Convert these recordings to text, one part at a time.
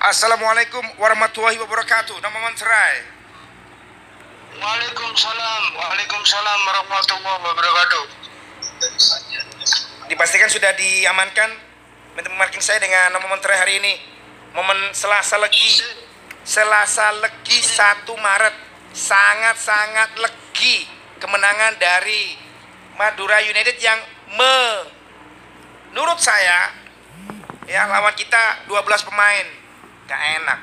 Assalamualaikum warahmatullahi wabarakatuh. Nama Manserai. Waalaikumsalam, Waalaikumsalam warahmatullahi wabarakatuh. Dipastikan sudah diamankan memarking saya dengan nama Manserai hari ini. Momen Selasa Legi. Selasa Legi 1 Maret. Sangat-sangat legi kemenangan dari Madura United yang menurut saya ya lawan kita 12 pemain gak enak.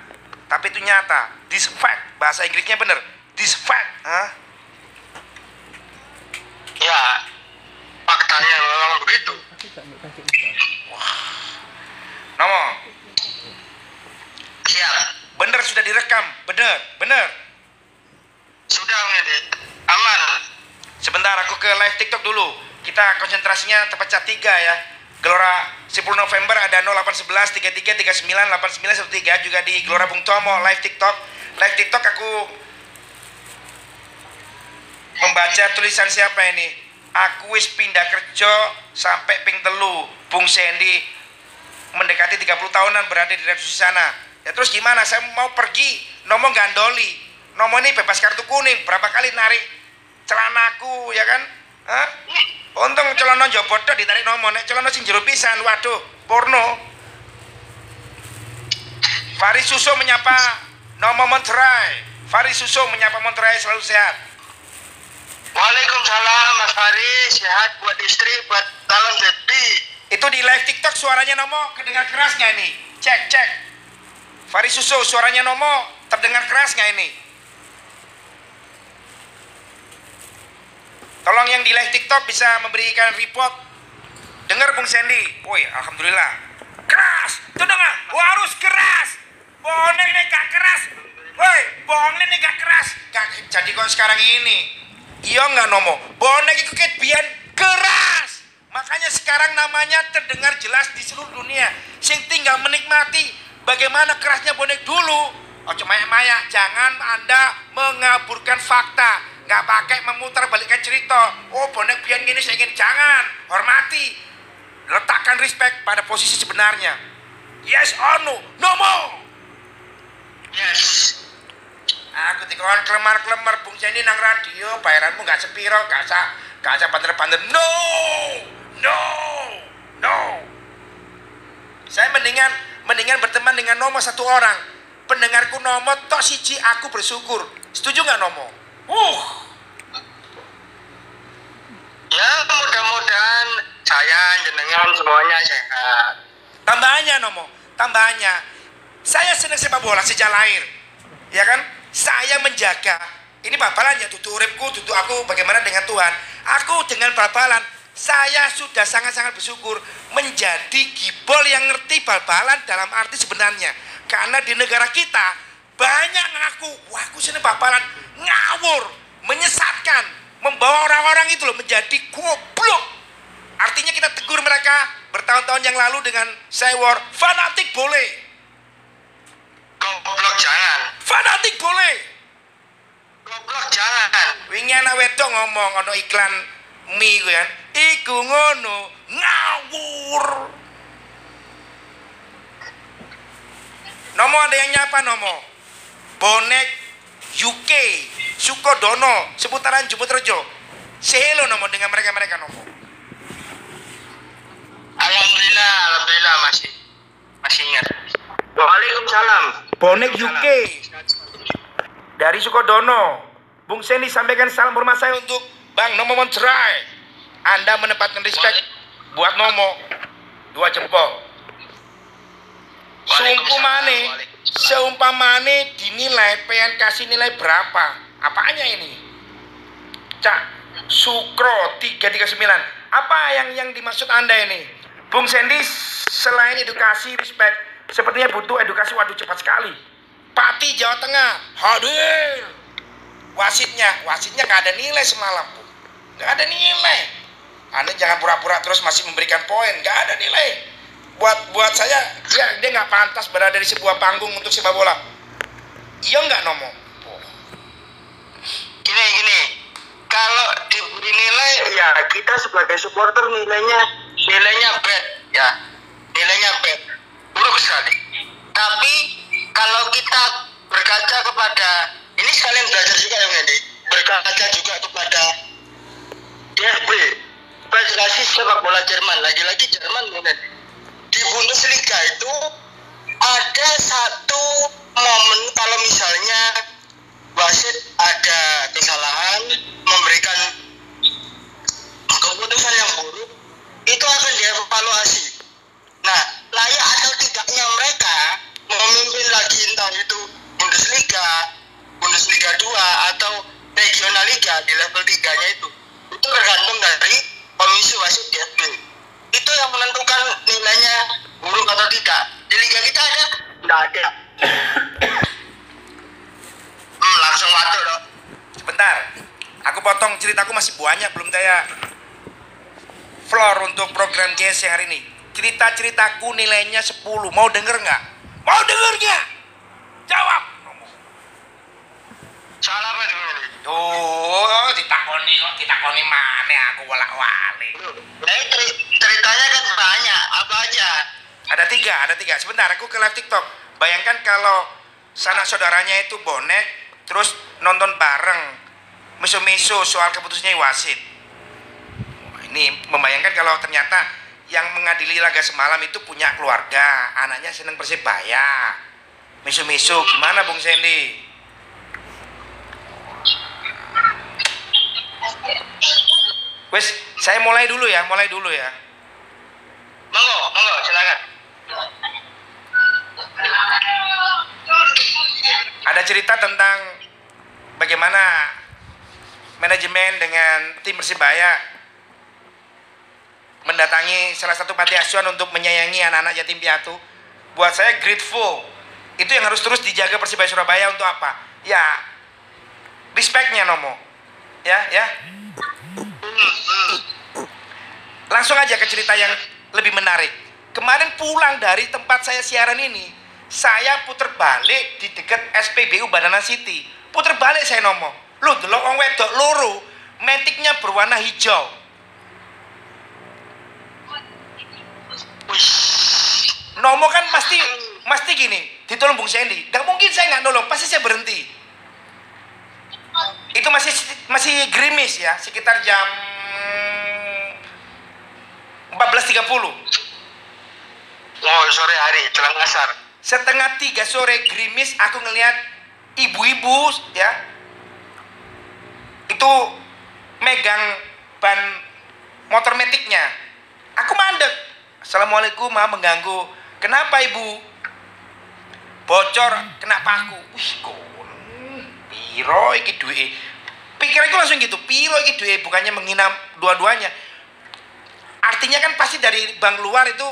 Tapi itu nyata. This fact bahasa Inggrisnya bener. This fact Hah? Ya, faktanya memang begitu. Nomo. Siap. bener sudah direkam. Bener bener. Sudah. Aman. sebentar aku ke live TikTok dulu kita konsentrasinya terpecah tiga ya. Gelora 10 November ada 0811 33 39 89 13 juga di Gelora Bung Tomo live TikTok. Live TikTok aku membaca tulisan siapa ini? Aku wis pindah kerja sampai ping telu. Bung Sandy mendekati 30 tahunan berada di redaksi sana. Ya terus gimana? Saya mau pergi. Nomo gandoli. Nomo ini bebas kartu kuning. Berapa kali narik celanaku ya kan Hah? untung celana jobot tok ditarik nomo nek celana sing jero pisan waduh porno Faris Suso menyapa Nomo Monterai Faris Suso menyapa Monterai selalu sehat Waalaikumsalam, Mas Fari. Sehat buat istri, buat calon baby. Itu di live TikTok suaranya Nomo kedengar keras nggak ini? Cek cek. Faris Suso suaranya Nomo terdengar keras nggak ini? Tolong yang di live TikTok bisa memberikan report. Dengar Bung Sandy. Woi, alhamdulillah. Keras, itu dengar. Wah, harus keras. Bonek nih gak keras. Woi, bonek nih gak keras. Gak jadi kok sekarang ini. Iya nggak Nomo? Bonek itu kayak bian keras. Makanya sekarang namanya terdengar jelas di seluruh dunia. Sing tinggal menikmati bagaimana kerasnya bonek dulu. Oh cuma maya, jangan anda mengaburkan fakta. Nggak pakai memutar balikan cerita. Oh bonek bian gini saya ingin jangan. Hormati. Letakkan respect pada posisi sebenarnya. Yes or no? No more. Yes. Aku dikon kelemar-kelemar Bung Sandy nang radio, bayaranmu nggak sepiro, gak sa, gak sa banter-banter. No, no, no. Saya mendingan mendingan berteman dengan Nomo satu orang. Pendengarku Nomo tok siji aku bersyukur. Setuju nggak Nomo? Uh, Ya, mudah-mudahan saya, jenengan, semuanya sehat. tambahannya Nomo, tambahannya. Saya senang sepak bola sejak lahir. Ya kan? Saya menjaga ini babalannya tutu uripku, tutu aku bagaimana dengan Tuhan. Aku dengan babalan saya sudah sangat-sangat bersyukur menjadi gibol yang ngerti bal-balan dalam arti sebenarnya. Karena di negara kita banyak ngaku, wah aku sini babalan ngawur, menyesatkan, membawa orang-orang itu loh menjadi goblok. Artinya kita tegur mereka bertahun-tahun yang lalu dengan sewor fanatik boleh, Goblok jangan. fanatik boleh. Goblok jangan. Wingi anak wedok ngomong ono iklan mie ku kan. Iku ngono ngawur. Nomo ada yang nyapa Nomo. Bonek UK Sukodono seputaran Jeputrejo. Say hello Nomo dengan mereka-mereka Nomo. Alhamdulillah, alhamdulillah masih masih ingat. Waalaikumsalam. Bonek UK dari Sukodono. Bung Sandy sampaikan salam hormat saya untuk Bang Nomo Monterai. Anda menempatkan respect buat Nomo. Dua jempol. Seumpamane, seumpamane dinilai pengen kasih nilai berapa? Apanya ini? Cak, Sukro 339. Apa yang yang dimaksud Anda ini? Bung Sandy selain edukasi respect, sepertinya butuh edukasi waduh cepat sekali. Pati Jawa Tengah hadir. Wasitnya, wasitnya nggak ada nilai semalam. Nggak ada nilai. Anda jangan pura-pura terus masih memberikan poin, nggak ada nilai. Buat buat saya dia dia nggak pantas berada di sebuah panggung untuk sepak bola. Iya nggak Nomo? Gini gini. Kalau diberi nilai ya kita sebagai supporter nilainya nilainya bad ya nilainya bad buruk sekali tapi kalau kita berkaca kepada ini sekalian belajar juga ya Mendy berkaca juga kepada DFB Federasi sepak bola Jerman lagi-lagi Jerman Mendy di Bundesliga itu ada satu momen kalau misalnya wasit ada kesalahan memberikan keputusan yang buruk itu akan dievaluasi. Nah, layak atau tidaknya mereka memimpin lagi entah itu Bundesliga, Bundesliga 2 atau Regional Liga di level 3-nya itu. Itu tergantung dari komisi wasit DFB. Itu yang menentukan nilainya buruk atau tidak. Di liga kita ada? Tidak ada. hmm, langsung waduh dong. Sebentar, aku potong ceritaku masih banyak belum saya floor untuk program GS hari ini. Cerita-ceritaku nilainya 10. Mau denger nggak? Mau denger nggak? Jawab. Soal apa ini? Tuh, ditakoni kok ditakoni mana aku walak-walik. Ceri- ceritanya kan banyak. Apa aja? Ada tiga, ada tiga. Sebentar, aku ke live TikTok. Bayangkan kalau sanak saudaranya itu bonek, terus nonton bareng, miso-miso soal keputusannya wasit. Ini membayangkan kalau ternyata yang mengadili laga semalam itu punya keluarga, anaknya seneng persebaya. Miso-miso, gimana Bung Sandy? Wes, saya mulai dulu ya, mulai dulu ya. Monggo, monggo, silakan. ada cerita tentang bagaimana manajemen dengan tim Persibaya mendatangi salah satu panti asuhan untuk menyayangi anak-anak yatim piatu. Buat saya grateful. Itu yang harus terus dijaga Persibaya Surabaya untuk apa? Ya, respectnya Nomo. Ya, ya. Langsung aja ke cerita yang lebih menarik. Kemarin pulang dari tempat saya siaran ini, saya puter balik di dekat SPBU Badana City. Puter balik saya nomo. Lu delok wong wedok loro, metiknya berwarna hijau. Nomo kan pasti pasti gini, ditolong Bung Sandy. Gak mungkin saya nggak nolong, pasti saya berhenti. Itu masih masih gerimis ya, sekitar jam 14.30. oh sore hari, jelang asar. setengah tiga sore gerimis aku ngelihat ibu-ibu ya. Itu megang ban motor metiknya. Aku mandek. Assalamualaikum ma mengganggu. Kenapa ibu? Bocor kena paku. Wih kon piro iki duwe? Pikiranku langsung gitu piro iki duwe bukannya menghina dua-duanya? Artinya kan pasti dari bank luar itu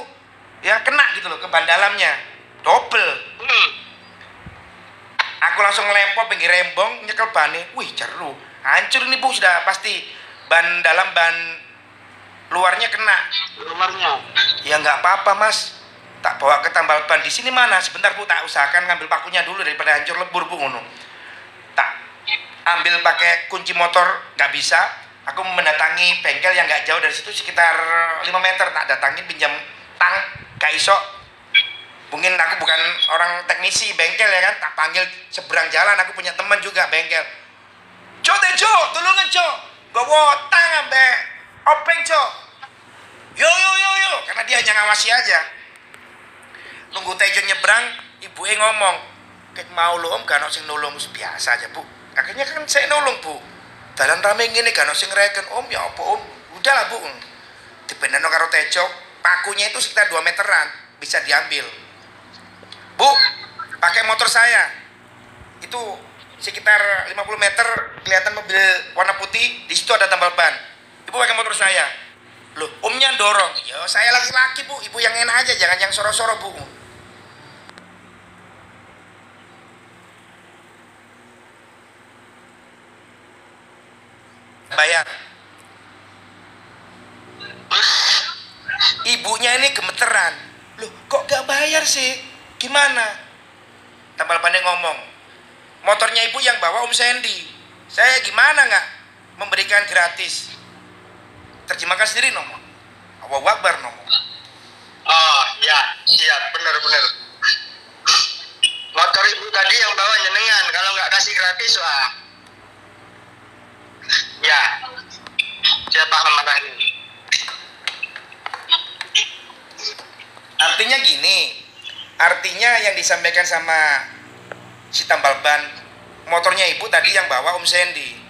ya kena gitu loh ke ban dalamnya. Double. Hmm, aku langsung lempok pinggir rembong nyekel bannya wih ceru hancur ini bu sudah pasti. Ban dalam ban luarnya kena. Luarnya. ya nggak apa-apa mas. Tak bawa ke tambal ban di sini mana? Sebentar bu tak usahakan ngambil pakunya dulu daripada hancur lebur bu ngono tak. Ambil pakai kunci motor nggak bisa. Aku mendatangi bengkel yang nggak jauh dari situ sekitar 5 meter. Tak datangin pinjam tang gak iso. Mungkin aku bukan orang teknisi bengkel ya kan? Tak panggil seberang jalan aku punya teman juga bengkel. Jo Tejo tolongan Jo bawa tang ambe openg Jo yo yo yo yo. Karena dia hanya ngawasi aja. Nunggu Tejo nyebrang ibu ngomong kayak mau lo om gak sing nolong biasa aja bu. Akhirnya kan saya nolong bu. Dalam rame gini gak sing reken. Om ya apa om? Udahlah bu. Dipendano karo Tejo. Pakunya itu sekitar 2 meteran. Bisa diambil. Bu pakai motor saya. Itu sekitar 50 meter kelihatan mobil warna putih. Di situ ada tambal ban. Ibu pakai motor saya. Loh omnya dorong. Ya saya laki-laki bu. Ibu yang enak aja jangan yang soro-soro bu bayar. Ibunya ini gemeteran. Loh kok gak bayar sih? Gimana? Tambal bannya ngomong. Motornya ibu yang bawa om Sandy. Saya gimana nggak? Memberikan gratis. Terjemahkan sendiri ngomong Allahu Akbar nomo. Oh ya, siap, benar benar. Motor ibu tadi yang bawa jenengan, kalau nggak kasih gratis wah. Ya, saya paham ini. Artinya gini, artinya yang disampaikan sama si tambal ban motornya ibu tadi yang bawa Om Sandy.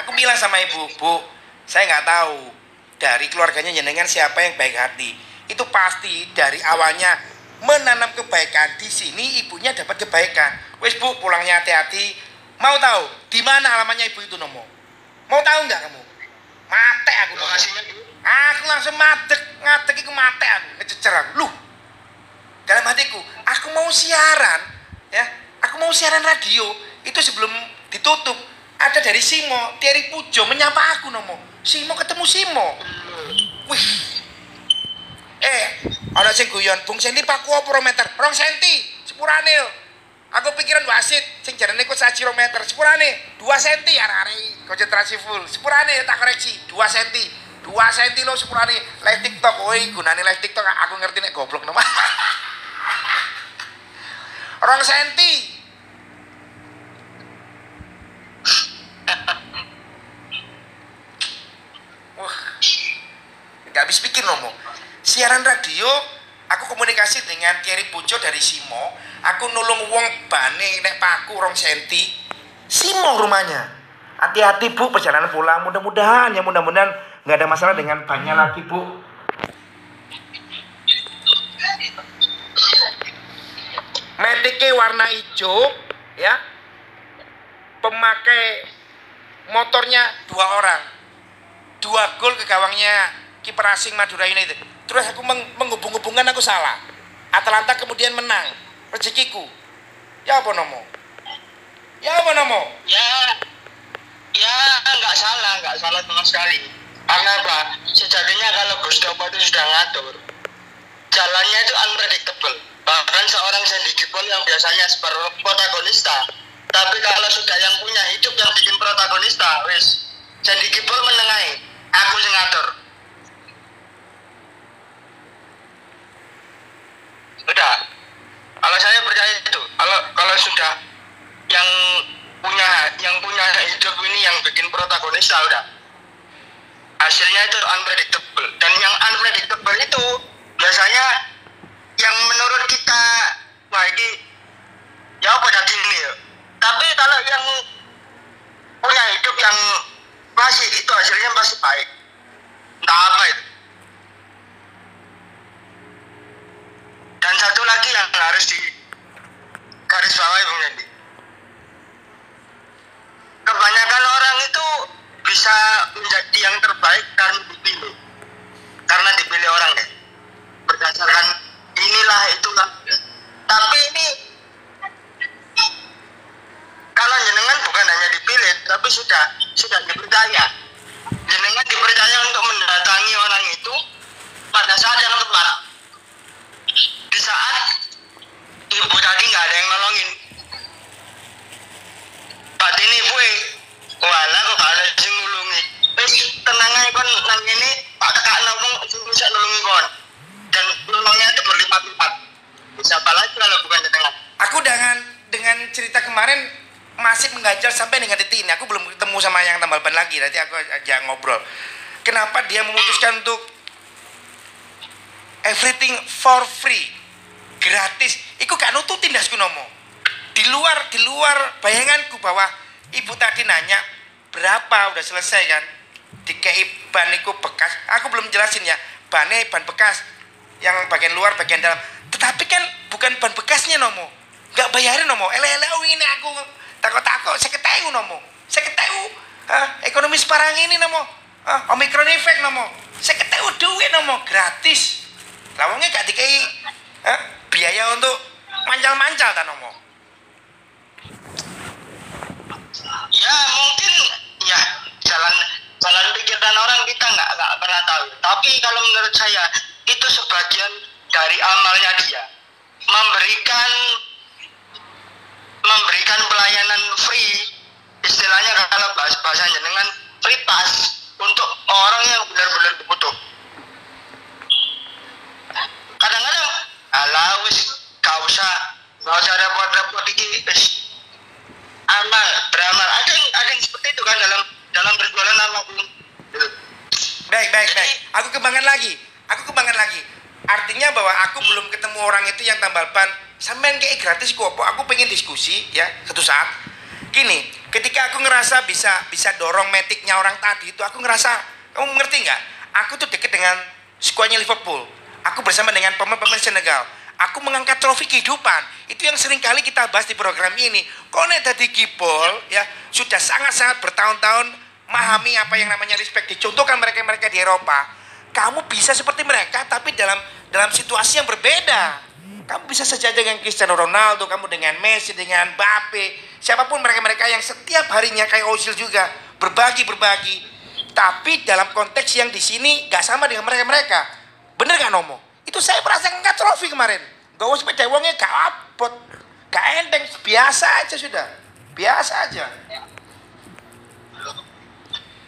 Aku bilang sama ibu, bu, saya nggak tahu dari keluarganya jenengan siapa yang baik hati. Itu pasti dari awalnya menanam kebaikan di sini ibunya dapat kebaikan. Wes bu, pulangnya hati-hati. Mau tahu di mana alamannya ibu itu nomo? Mau tahu nggak kamu? Mate aku nomo. Aku langsung madek, ngadek iku mate aku, ngececer aku. Lu, dalam hatiku, aku mau siaran, ya, aku mau siaran radio. Itu sebelum ditutup, ada dari Simo, Thierry Pujo menyapa aku nomo. Simo ketemu Simo. Wih. Eh, ada sing guyon, Bung Senti paku apa meter? Rong senti, sepurane. Aku pikiran wasit, sing jarane kok 1 km, sepurane 2 senti arek-arek konsentrasi full. Sepurane tak koreksi, 2 senti. 2 senti lo sepurane live TikTok. Woi, gunane live TikTok aku ngerti nek goblok nama. Rong senti. Wah, nggak habis pikir nomo. Siaran radio, aku komunikasi dengan Thierry Pujo dari Simo. Aku nulung wong bane nek paku rong senti. Simo rumahnya. Hati-hati bu perjalanan pulang. Mudah-mudahan ya mudah-mudahan nggak ada masalah dengan bannya lagi bu. Mediknya warna hijau, ya. Pemakai motornya dua orang dua gol ke gawangnya kiper asing Madura United. Terus aku meng menghubung-hubungkan aku salah. Atalanta kemudian menang. Rezekiku. Ya apa nomo? Ya apa nomo? Ya, ya nggak salah, nggak salah sama sekali. Karena apa? Sejatinya kalau Gustopo itu sudah ngatur, jalannya itu unpredictable. Bahkan seorang Sandy Gibbon yang biasanya sebagai protagonista, tapi kalau sudah yang punya hidup yang bikin protagonista, wis Sandy Gibbon menengahi, aku sing ngatur. Sudah. Kalau saya percaya itu, kalau kalau sudah yang punya yang punya hidup ini yang bikin protagonista udah. Hasilnya itu unpredictable. Dan yang unpredictable itu biasanya yang menurut kita wah ini ya apa jadi ini ya? Tapi kalau yang punya hidup yang pasti itu hasilnya pasti baik. Entah apa itu dan satu lagi yang harus di garis Bung Yendi kebanyakan orang itu bisa menjadi yang terbaik karena dipilih karena dipilih orang ya berdasarkan inilah itulah tapi ini kalau jenengan bukan hanya dipilih tapi sudah sudah dipercaya jenengan dipercaya untuk mendatangi orang itu pada saat yang tepat di saat ibu tadi nggak ada yang nolongin Pak ini gue wala kok gak ada sing nulungi wis tenang aja kon nang ini Pak kakak ngomong sing bisa nulungi kon dan nolongnya itu berlipat-lipat bisa apa lagi kalau bukan jenengan Aku dengan dengan cerita kemarin masih mengganjal sampai dengan detik ini. Aku belum ketemu sama yang tambal ban lagi. Nanti aku aja ngobrol. Kenapa dia memutuskan untuk everything for free, gratis? Iku gak nututin dasku nomo. Di luar di luar bayanganku bahwa ibu tadi nanya berapa udah selesai kan? Dikei ban iku bekas. Aku belum jelasin ya. Bannya ban bekas yang bagian luar bagian dalam. Tetapi kan bukan ban bekasnya nomo. Gak bayarin nomo. Ele-ele oh ini aku takut-takut saya ketemu nomo. Ekonomi sekarang ini nomo. Hah? Omikron effect nomo. Saya ketemu duit nomo gratis. Lawangnya gak dikei hah? biaya untuk mancal-mancal tak nomo. ya mungkin ya jalan jalan pikiran orang kita nggak nggak pernah tahu tapi kalau menurut saya itu sebagian dari amalnya dia memberikan memberikan pelayanan free istilahnya kalau bahas bahasa jenengan free pass untuk orang yang benar-benar butuh kadang-kadang alah wis gak usah gak usah repot-repot iki wis amal beramal ada yang ada yang seperti itu kan dalam dalam berjualan apa pun. Baik, baik, baik. Aku kembangkan lagi. Aku kembangkan lagi. Artinya bahwa aku belum ketemu orang itu yang tambal ban. Sampean kayak gratis kok. Aku pengen diskusi ya satu saat. Gini, ketika aku ngerasa bisa bisa dorong metiknya orang tadi itu aku ngerasa kamu ngerti nggak? Aku tuh deket dengan skuadnya Liverpool. Aku bersama dengan pemain-pemain Senegal. Aku mengangkat trofi kehidupan. Itu yang sering kali kita bahas di program ini. Konek tadi kipol ya sudah sangat-sangat bertahun-tahun memahami apa yang namanya respect dicontohkan mereka-mereka di Eropa kamu bisa seperti mereka tapi dalam dalam situasi yang berbeda kamu bisa saja dengan Cristiano Ronaldo kamu dengan Messi dengan Mbappe. Siapa pun mereka-mereka yang setiap harinya kayak Ozil juga berbagi berbagi tapi dalam konteks yang di sini gak sama dengan mereka-mereka. Bener gak Nomo? Itu saya merasa nggak trofi kemarin. Gak usah sepeda uangnya gak apot gak enteng. Biasa aja sudah. Biasa aja.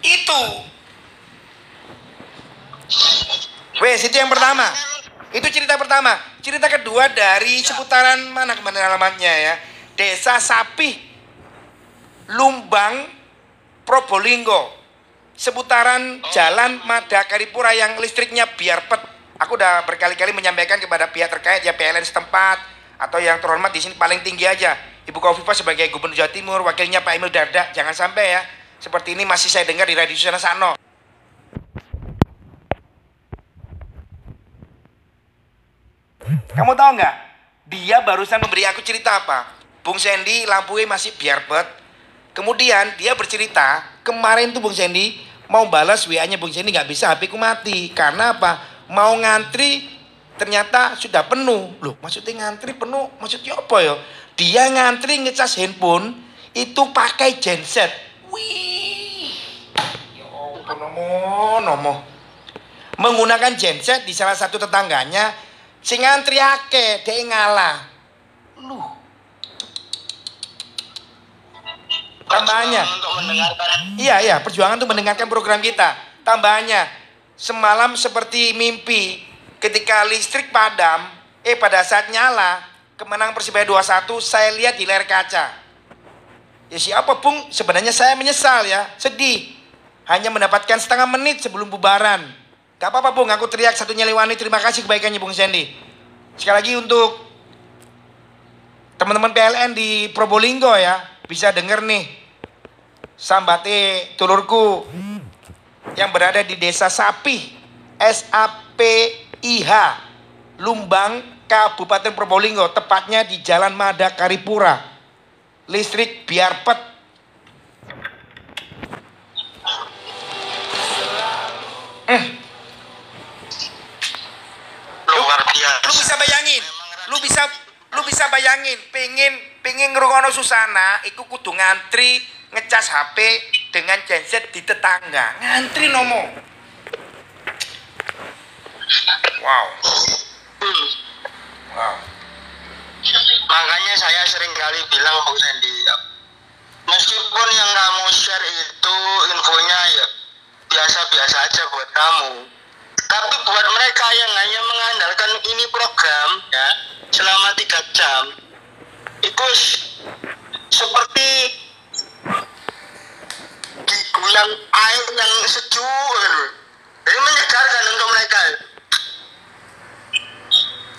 Itu. Wes, itu yang pertama. Itu cerita pertama. Cerita kedua dari seputaran mana ke mana alamatnya ya? Desa Sapih, Lumbang, Probolinggo. Seputaran Jalan Madakaripura yang listriknya biar pet. Aku udah berkali-kali menyampaikan kepada pihak terkait ya PLN setempat atau yang terhormat di sini paling tinggi aja. Ibu Kofifa sebagai Gubernur Jawa Timur, wakilnya Pak Emil Dardak, jangan sampai ya seperti ini masih saya dengar di radio sana Sano. Kamu tahu nggak? Dia barusan memberi aku cerita apa? Bung Sandy lampunya masih biarbet. Kemudian dia bercerita kemarin tuh Bung Sandy mau balas WA-nya Bung Sandy nggak bisa HP ku mati karena apa? Mau ngantri ternyata sudah penuh. Loh, maksudnya ngantri penuh? Maksudnya apa ya? Dia ngantri ngecas handphone itu pakai genset. Wih. Ya ampun, nomo, nomo. Menggunakan genset di salah satu tetangganya sing ngantri akeh, dia ngalah. Lu. Mendengarkan Iya, iya, perjuangan untuk mendengarkan program kita. Tambahannya, semalam seperti mimpi ketika listrik padam, eh pada saat nyala, kemenangan Persibaya 2-1, saya lihat di layar kaca. Ya siapa pun sebenarnya saya menyesal ya, sedih. Hanya mendapatkan setengah menit sebelum bubaran. Gak apa-apa Bung, aku teriak satu nyeliwani terima kasih kebaikannya Bung Sandy. Sekali lagi untuk teman-teman PLN di Probolinggo ya, bisa denger nih. Sambate tulurku yang berada di desa Sapih, S-A-P-I-H, Lumbang, Kabupaten Probolinggo, tepatnya di Jalan Madakaripura listrik biar pet. Eh, biasa lu bisa bayangin, lu bisa lu bisa bayangin, pengen pengen ngrungono susana, iku kudu ngantri ngecas HP dengan genset di tetangga, ngantri nomo. Wow, Hmm. wow. makanya saya sering kali bilang Bung Sandy ya, meskipun yang kamu share itu infonya ya biasa-biasa aja buat kamu tapi buat mereka yang hanya mengandalkan ini program ya selama tiga jam itu seperti diguyang air yang sejuk jadi menyegarkan untuk mereka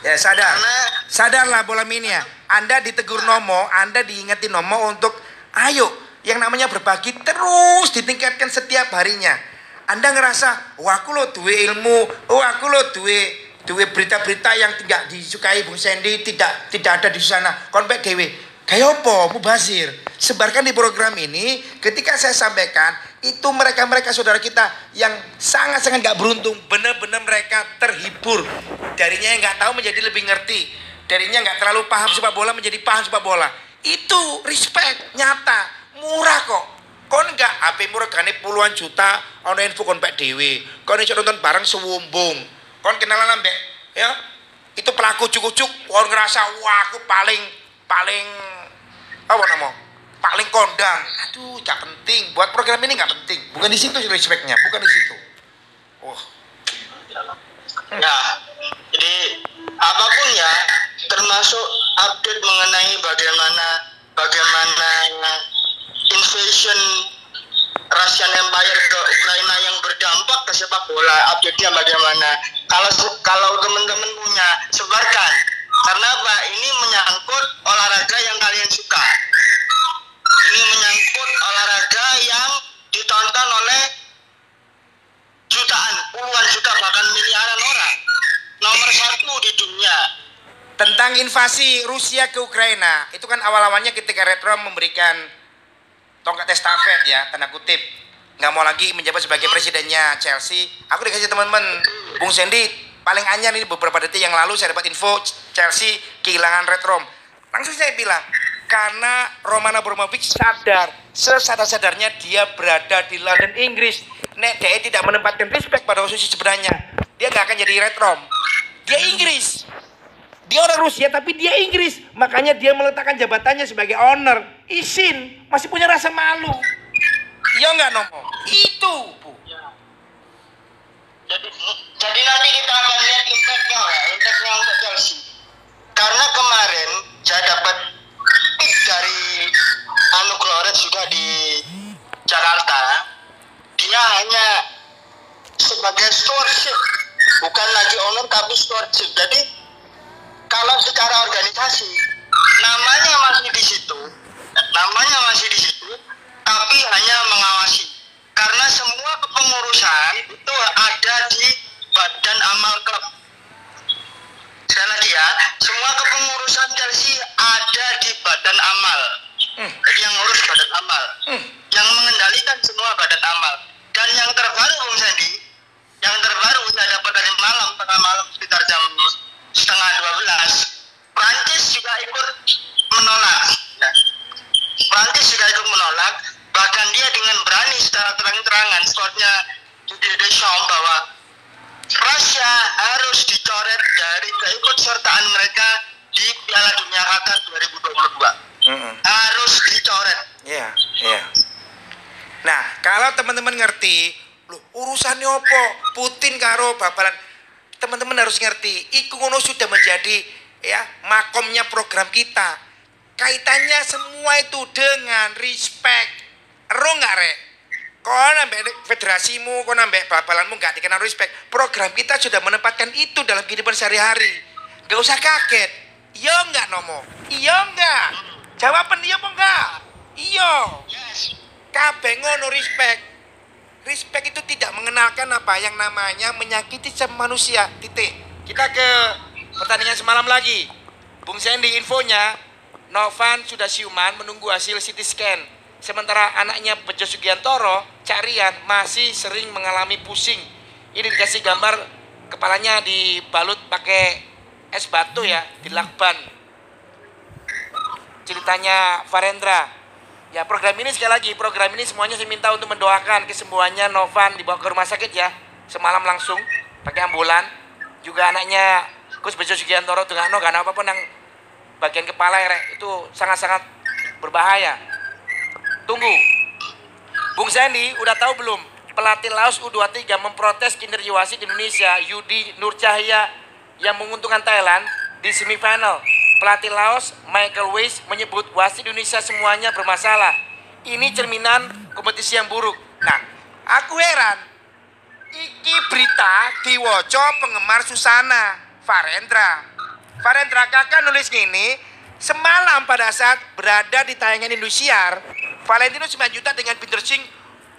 Ya sadar, karena sadarlah bola mini ya. Anda ditegur Nomo, Anda diingetin Nomo untuk ayo yang namanya berbagi terus ditingkatkan setiap harinya. Anda ngerasa, wah aku lo duwe ilmu, oh aku lo duwe duwe berita-berita yang tidak disukai Bung Sandy, tidak tidak ada di sana. Konpek dewe. Kayak apa? Mubazir. Sebarkan di program ini. Ketika saya sampaikan, itu mereka-mereka saudara kita yang sangat-sangat gak beruntung. Benar-benar mereka terhibur. Darinya yang gak tahu menjadi lebih ngerti. Darinya nggak terlalu paham sepak bola menjadi paham sepak bola. Itu respect nyata, murah kok. Kon nggak HP murah gane puluhan juta, ono info kon pak dewi. Kon iso nonton bareng sewumbung. Kon kenalan ambek ya. Itu pelaku cukup-cukup, kon ngerasa wah aku paling paling apa nama? Paling kondang. Aduh, gak penting. Buat program ini gak penting. Bukan di situ respectnya, bukan di situ. Oh, Ya, jadi apa pun ya, termasuk update mengenai bagaimana bagaimana invasion Russian Empire ke Ukraina yang berdampak ke sepak bola, update-nya bagaimana? Kalau kalau teman-teman punya, sebarkan. Karena apa? Ini menyangkut olahraga yang kalian suka. Ini menyangkut olahraga yang ditonton oleh jutaan, puluhan juta bahkan miliaran orang. Nomor satu di dunia. tentang invasi Rusia ke Ukraina, itu kan awal-awalnya ketika Retro memberikan tongkat estafet ya, tanda kutip. Nggak mau lagi menjabat sebagai presidennya Chelsea. Aku dikasih teman-teman, Bung Sandy, paling anyar ini beberapa detik yang lalu saya dapat info Chelsea kehilangan Red Rom. Langsung saya bilang, karena Romana Abramovich sadar, sesadar-sadarnya dia berada di London, Inggris. Nek dia tidak menempatkan respect pada posisi sebenarnya, dia nggak akan jadi Red Rom. Dia Inggris. Dia orang Rusia tapi dia Inggris. Makanya dia meletakkan jabatannya sebagai owner. Isin. Masih punya rasa malu. Iya nggak Nomo? Itu, Bu. Jadi, jadi nanti kita akan lihat impactnya ya, impactnya untuk Chelsea. Karena kemarin saya dapat tip dari Anu Glores juga di Jakarta. Dia hanya sebagai stewardship, bukan lagi owner tapi stewardship. Jadi kalau secara organisasi namanya masih di situ, namanya masih di situ, tapi hanya mengawasi. Karena semua kepengurusan itu ada di Badan Amal Klub. Sekali lagi ya, semua kepengurusan Chelsea ada di Badan Amal. Hmm. Jadi yang ngurus Badan Amal, Hmm. yang mengendalikan semua Badan Amal. Dan yang terbaru Bung Sandy, yang terbaru saya dapat dari malam tengah malam sekitar jam setengah 12 Prancis juga ikut menolak ya. Prancis juga ikut menolak bahkan dia dengan berani secara terang-terangan squadnya Didier Deschamps bahwa Rusia harus dicoret dari keikutsertaan mereka di Piala Dunia Qatar 2022 Mm-mm. harus dicoret Iya, iya. Nah, kalau teman-teman ngerti, lu urusannya opo? Putin karo babalan. Teman-teman harus ngerti, iku ngono sudah menjadi ya makomnya program kita. Kaitannya semua itu dengan respect. Ero nggak rek? Kau nambah federasimu, kau nambah babalanmu nggak dikenal respect. Program kita sudah menempatkan itu dalam kehidupan sehari-hari. Gak usah kaget. Iya nggak Nomo? Iya nggak? Jawaban iya apa enggak? Iya. Kabeh ngono respect. Respect itu tidak mengenalkan apa yang namanya menyakiti manusia. Titik. Kita ke pertandingan semalam lagi. Bung Sandy infonya Novan sudah siuman menunggu hasil CT scan. Sementara anaknya Bejo Sugiantoro, Cak Rian masih sering mengalami pusing. Ini dikasih gambar kepalanya dibalut pakai es batu ya, dilakban. Ceritanya Farendra. Ya program ini sekali lagi program ini semuanya saya minta untuk mendoakan kesembuhannya Novan dibawa ke rumah sakit ya semalam langsung pakai ambulan juga anaknya Gus Bejo Sugiantoro dengan no karena apa pun yang bagian kepala ya, itu sangat-sangat berbahaya tunggu Bung Sandy udah tahu belum pelatih Laos U23 memprotes kinerja wasit Indonesia Yudi Nur Cahya yang menguntungkan Thailand di semifinal pelatih Laos Michael Weiss menyebut wasit Indonesia semuanya bermasalah. Ini cerminan kompetisi yang buruk. Nah, aku heran. Iki berita diwoco penggemar Susana Farendra. Farendra kakak nulis gini, semalam pada saat berada di tayangan Indosiar, Valentino juta dengan Peter Singh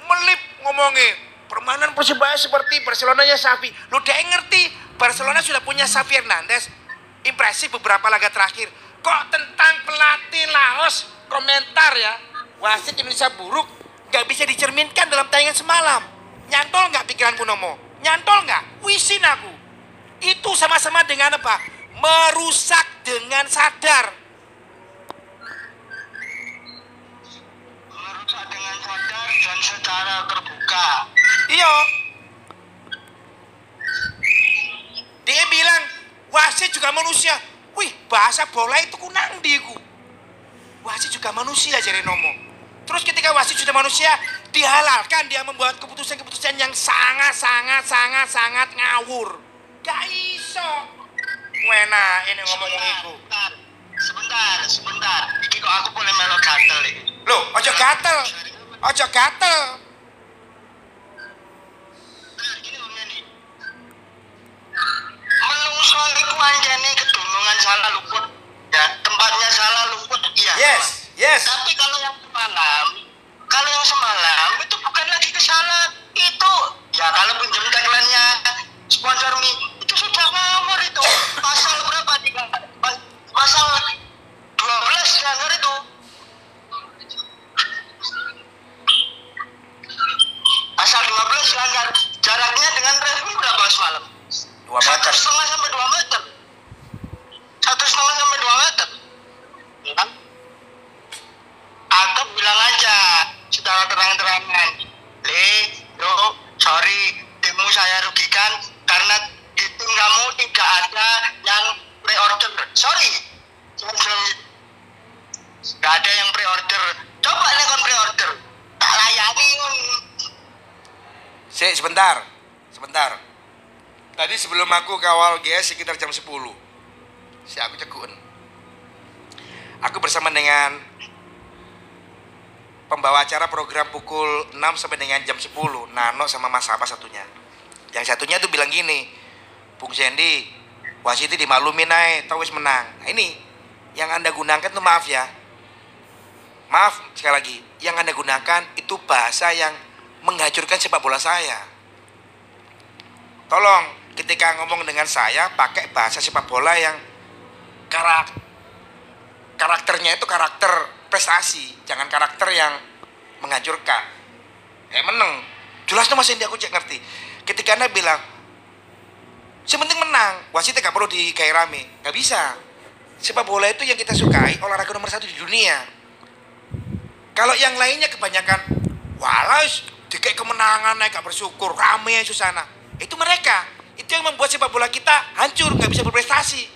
melip ngomongin permainan Persebaya seperti Barcelonanya Xavi. Lu dia ngerti Barcelona sudah punya Xavi Hernandez. Impresif beberapa laga terakhir. Kok tentang pelatih Laos komentar ya wasit Indonesia buruk nggak bisa dicerminkan dalam tayangan semalam. Nyantol nggak pikiranku Nomo? Nyantol nggak? Wisin aku. Itu sama-sama dengan apa? Merusak dengan sadar. merusak dengan sadar dan secara terbuka Iya. Dia bilang wasit juga manusia. Wih, bahasa bola itu kunang diku. Wasit juga manusia jadi Nomo. Terus ketika wasit sudah manusia, dihalalkan dia membuat keputusan-keputusan yang sangat sangat sangat sangat ngawur. Gak iso. Wena ini ngomong iku. Sebentar, sebentar, sebentar. Iki kok aku boleh melo gatel iki. Loh, ojo gatel. Ojo gatel. Menungso iku anjene kedunungan salah luput. Ya, tempatnya salah luput. Iya. Yes, yes. Tapi kalau yang semalam, kalau yang semalam itu bukan lagi kesalahan. Itu ya kalau pinjam tagline-nya sponsor mie sudah ngawur itu. Pasal berapa di pasal 12 dilanggar itu. Pasal 15 dilanggar. Jaraknya dengan review berapa semalam? Dua Satu meter. setengah sampai dua meter. Satu setengah sampai dua meter. Ya kan? Atau bilang aja secara terang-terangan, Le, yo, sorry, timmu saya rugikan karena di tim kamu tidak ada yang pre-order. Sorry. Gak ada yang pre-order. Coba nih kon pre-order. Tak layani. Sik, sebentar. Sebentar. Tadi sebelum aku kawal GS sekitar jam 10. Si aku cekun. Aku bersama dengan pembawa acara program pukul 6 sampai dengan jam 10. Nano sama Mas apa satunya. Yang satunya tuh bilang gini, Bung Sandy, wasit itu dimaklumin aja, tau wis menang. Nah, ini yang Anda gunakan tuh maaf ya. Maaf sekali lagi, yang Anda gunakan itu bahasa yang menghancurkan sepak bola saya. Tolong ketika ngomong dengan saya pakai bahasa sepak bola yang karak karakternya itu karakter prestasi, jangan karakter yang menghancurkan. Eh menang. Jelas tuh Mas Indi aku cek ngerti. Ketika Anda bilang sepenting menang, wasitnya gak perlu di kayak rame. Gak bisa. Sepak bola itu yang kita sukai olahraga nomor satu di dunia. Kalau yang lainnya kebanyakan walas dikai kemenangan naik gak bersyukur rame susana. Itu mereka. Itu yang membuat sepak bola kita hancur, nggak bisa berprestasi.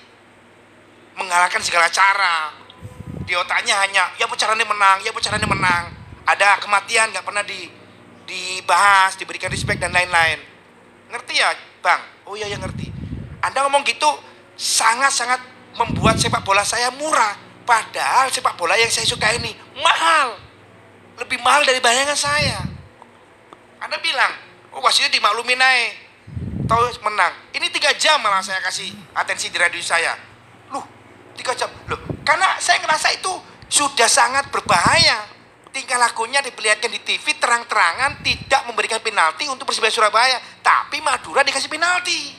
Mengalahkan segala cara. Di otaknya hanya ya apa caranya menang, ya apa caranya menang. Ada kematian nggak pernah di dibahas, diberikan respect dan lain-lain. Ngerti ya, Bang? Oh iya, yang ngerti. Anda ngomong gitu sangat-sangat membuat sepak bola saya murah. Padahal sepak bola yang saya suka ini mahal. Lebih mahal dari bayangan saya. Anda bilang, oh wasitnya dimaklumin aja. Tahu menang. Ini tiga jam malah saya kasih atensi di radio saya. Loh, tiga jam. Loh, karena saya ngerasa itu sudah sangat berbahaya. Tingkah lakunya diperlihatkan di TV terang-terangan tidak memberikan penalti untuk Persibaya Surabaya. Tapi Madura dikasih penalti.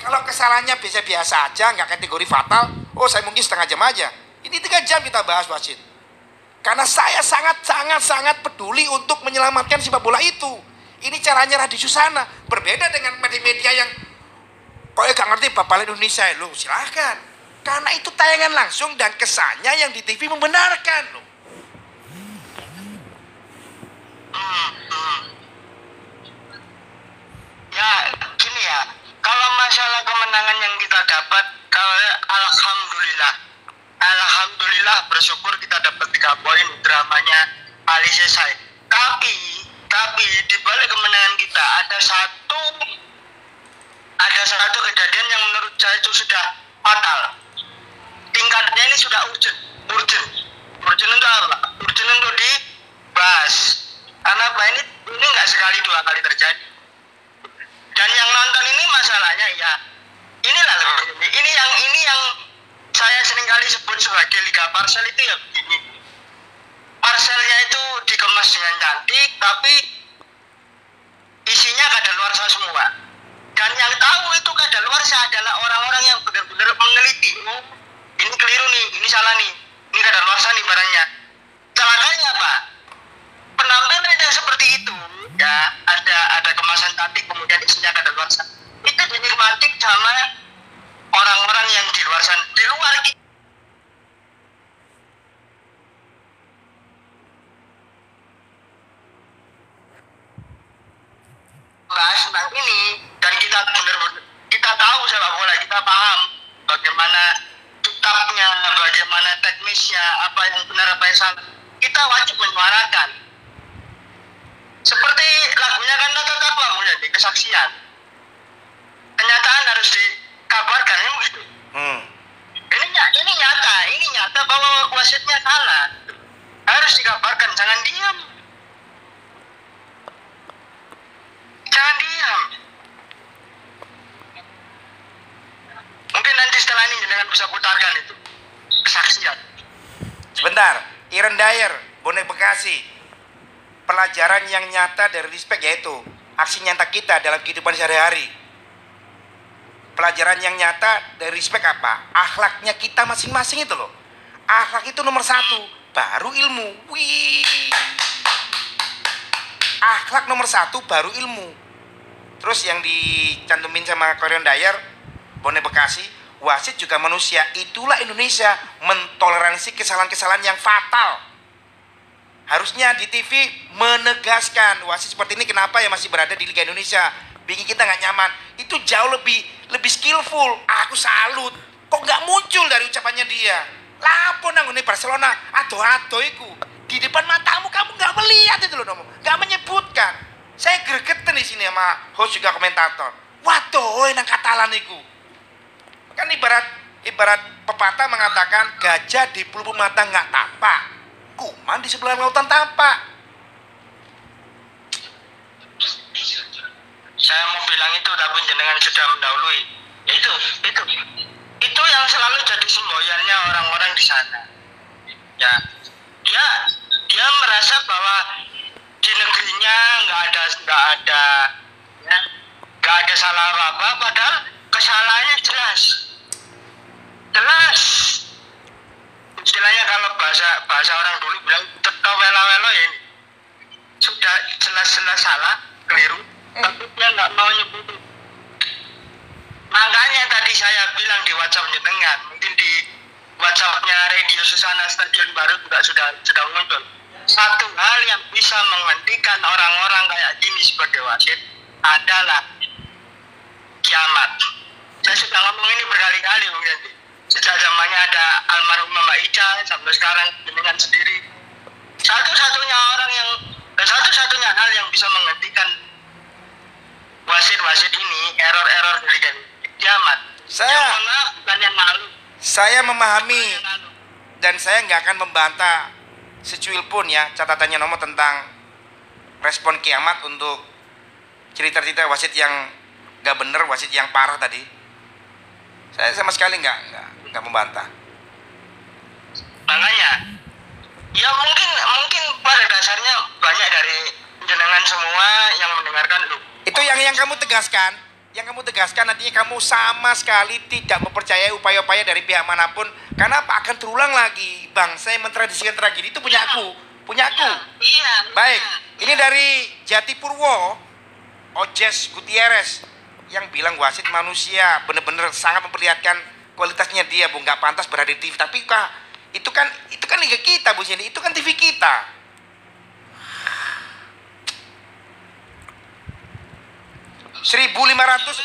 Kalau kesalahannya biasa-biasa aja, nggak kategori fatal, oh saya mungkin setengah jam aja. Ini tiga jam kita bahas wasit. Karena saya sangat-sangat-sangat peduli untuk menyelamatkan sepak bola itu. Ini caranya Radi Susana. Berbeda dengan media-media yang pokoknya gak ngerti bapak Indonesia. Loh silahkan. Karena itu tayangan langsung dan kesannya yang di TV membenarkan. Loh. Ya, gini ya. Kalau masalah kemenangan yang kita dapat, kalau alhamdulillah, alhamdulillah bersyukur kita dapat tiga poin dramanya Ali selesai. Tapi, tapi di balik kemenangan kita ada satu, ada satu kejadian yang menurut saya itu sudah fatal. Tingkatnya ini sudah urgent, urgent, urgent untuk apa? Urgent untuk dibahas. Karena apa? Ini? Ini nggak sekali dua kali terjadi. Dan yang nonton ini masalahnya ya inilah loh ini. Yang ini yang saya sering kali sebut sebagai liga parcel itu ya begini. Parcelnya itu dikemas dengan cantik tapi isinya kadaluarsa semua. Dan yang tahu itu kadaluarsa adalah orang-orang yang benar-benar meneliti oh ini keliru nih ini salah nih. Ini kadaluarsa nih barangnya. Celakanya apa penampilan yang seperti itu ya ada ada kemasan cantik kemudian isinya ada luar sana itu dinikmati sama orang-orang yang di luar sana di luar kita bahas tentang ini dan kita benar-benar kita tahu sepak bola kita paham bagaimana tutupnya bagaimana teknisnya apa yang benar apa yang salah kita wajib menyuarakan. Seperti lagunya kan Tata Tata di kesaksian. Kenyataan harus dikabarkan, begitu. Hmm. Ini, ini nyata, ini nyata bahwa wasitnya salah. Harus dikabarkan, jangan diam. Jangan diam. Mungkin nanti setelah ini dengan bisa putarkan itu kesaksian. Sebentar, Iren Dyer, bonek Bekasi. Pelajaran yang nyata dari respect yaitu aksi nyata kita dalam kehidupan sehari-hari. Pelajaran yang nyata dari respect apa? Akhlaknya kita masing-masing itu loh. Akhlak itu nomor satu, baru ilmu. Wih. Akhlak nomor satu, baru ilmu. Terus yang dicantumin sama Korean Dyer, bonek Bekasi, wasit juga manusia. Itulah Indonesia mentoleransi kesalahan-kesalahan yang fatal. Harusnya di TV menegaskan wasit seperti ini kenapa ya masih berada di Liga Indonesia. Bikin kita nggak nyaman. Itu jauh lebih lebih skillful. Aku salut. Kok nggak muncul dari ucapannya dia? Lapo nang ini Barcelona ado-ado iku. Di depan matamu kamu nggak melihat itu loh Nomo. Nggak menyebutkan. Saya gregetan di sini sama host juga komentator. Waduh, nang Katalan iku kan ibarat ibarat pepatah mengatakan gajah di pelupuk mata nggak tampak kuman di sebelah lautan tampak Saya mau bilang itu tapi jenengan sudah mendahului. Ya itu, itu. Itu yang selalu jadi semboyannya orang-orang di sana. Ya, dia dia merasa bahwa di negerinya nggak ada nggak ada ya nggak ada salah apa apa padahal kesalahannya jelas jelas istilahnya kalau bahasa bahasa orang dulu bilang teko wela welo ya. Sudah jelas-jelas salah keliru. Tapi dia nggak mau nyebut. Makanya tadi saya bilang di WhatsApp jenengan mungkin di WhatsAppnya Radio Susana Stadion Baru juga sudah sudah muncul. Satu hal yang bisa menghentikan orang-orang kayak gini sebagai wasit adalah kiamat. Saya sudah ngomong ini berkali-kali mungkin sejak zamannya ada almarhumah Mbak Ica sampai sekarang jenengan sendiri. Satu-satunya orang yang dan satu-satunya hal yang bisa menghentikan wasit-wasit ini error-error dari kiamat. Saya- yang maaf bukan yang lalu. saya memahami lalu. dan saya nggak akan membantah secuil pun ya catatannya nomor tentang respon kiamat untuk cerita-cerita wasit yang nggak bener wasit yang parah tadi. Saya sama sekali nggak nggak nggak membantah? Makanya ya mungkin mungkin pada dasarnya banyak dari jenengan semua yang mendengarkan lu itu yang yang kamu tegaskan. Yang kamu tegaskan nantinya kamu sama sekali tidak mempercayai upaya-upaya dari pihak mana pun. Karena apa? Akan terulang lagi. Bangsa yang mentradisikan tragedi itu punya aku. Punya aku. Iya baik iya. ini dari Jatipurwo Ojes Gutierrez yang bilang wasit manusia bener-bener sangat memperlihatkan kualitasnya dia bu nggak pantas berada di TV tapi kah itu kan itu kan liga kita bu Cindy. Itu kan TV kita. 1549 1549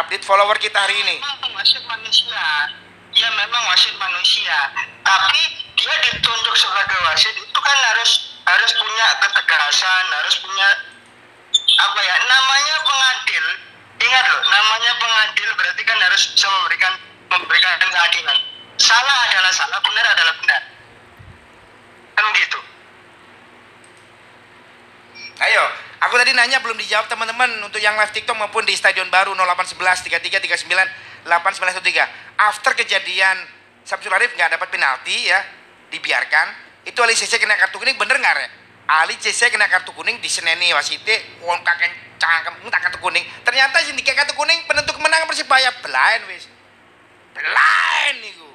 update follower kita hari ini. Wasit ya memang wasit manusia. Tapi dia ditunjuk sebagai wasit. Itu kan harus harus punya ketegasan harus punya apa ya namanya pengadil ingat loh namanya pengadil berarti kan harus bisa memberikan memberikan keadilan salah adalah salah benar adalah benar kan gitu Ayo, aku tadi nanya belum dijawab teman-teman untuk yang live TikTok maupun di Stadion Baru 0811 33 39 8913. After kejadian Samsul Arif nggak dapat penalti ya, dibiarkan. Itu Ali CC kena kartu kuning bener nggak ya? Ali CC kena kartu kuning di seneni wasite, wong kakek cangkem tak kartu kuning. Ternyata sini kartu kuning penentu kemenangan Persibaya blind wis. Blind niku.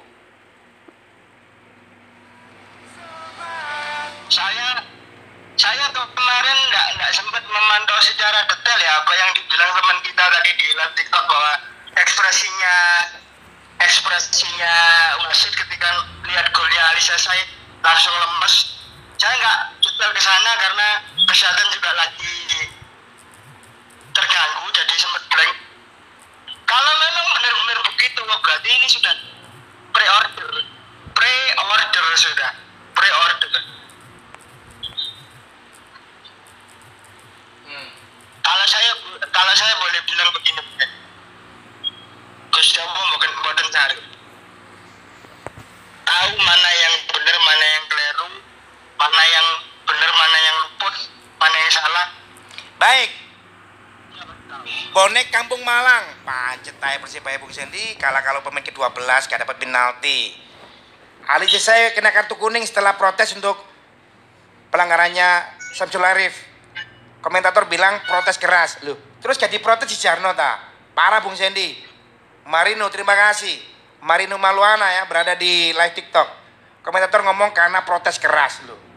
saya saya kemarin nggak nggak sempat memantau secara detail ya apa yang dibilang teman kita tadi di live TikTok bahwa ekspresinya ekspresinya wasit ketika lihat golnya Alisa Said langsung lemes. Saya nggak detail ke sana karena kesehatan juga lagi terganggu jadi sempat blank. kalau memang benar-benar begitu berarti ini sudah pre-order pre-order sudah pre-order Hmm. kalau saya kalau saya boleh bilang begini. Gus Damo bukan buatan cari tahu mana yang benar mana yang keliru mana yang benar mana yang luput mana yang salah Baik. Bonek Kampung Malang. Pancet aja Persibaya Bung Sendi kalah kalau pemain ke-12 gak dapat penalti. Ali saya kena kartu kuning setelah protes untuk pelanggarannya Samsul Arif. Komentator bilang protes keras. Loh, terus jadi protes si Jarno ta? Parah Bung Sendi. Marino terima kasih. Marino Maluana ya berada di live TikTok. Komentator ngomong karena protes keras loh.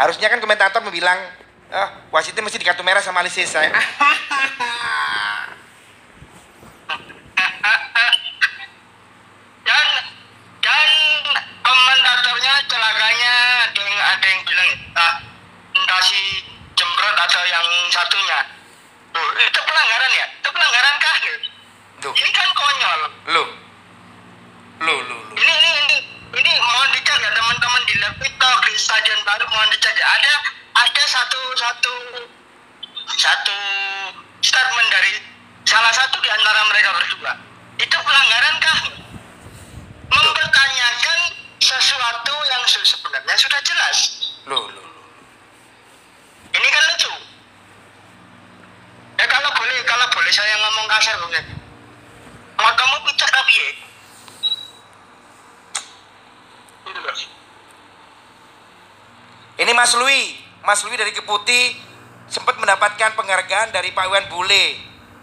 Harusnya kan komentator bilang, ah, wasitnya mesti di kartu merah sama Alisa saya. dan dan komentatornya celakanya ada yang ada yang bilang entah entah si jembrot atau yang satunya Tuh, itu pelanggaran ya itu pelanggaran kah Tuh, ini kan konyol lu. Lu, lu, lu. ini ini ini ini mohon dicek ya teman-teman di live TikTok di stadion baru mohon dicek ya ada ada satu satu satu statement dari salah satu di antara mereka berdua itu pelanggaran kah mempertanyakan sesuatu yang su- sebenarnya sudah jelas Lu, lu, lu. ini kan lucu ya kalau boleh kalau boleh saya ngomong kasar boleh mau kamu picak tapi ya Gitu loh. Ini Mas Lui, Mas Lui dari Keputi sempat mendapatkan penghargaan dari Pak Iwan Bule.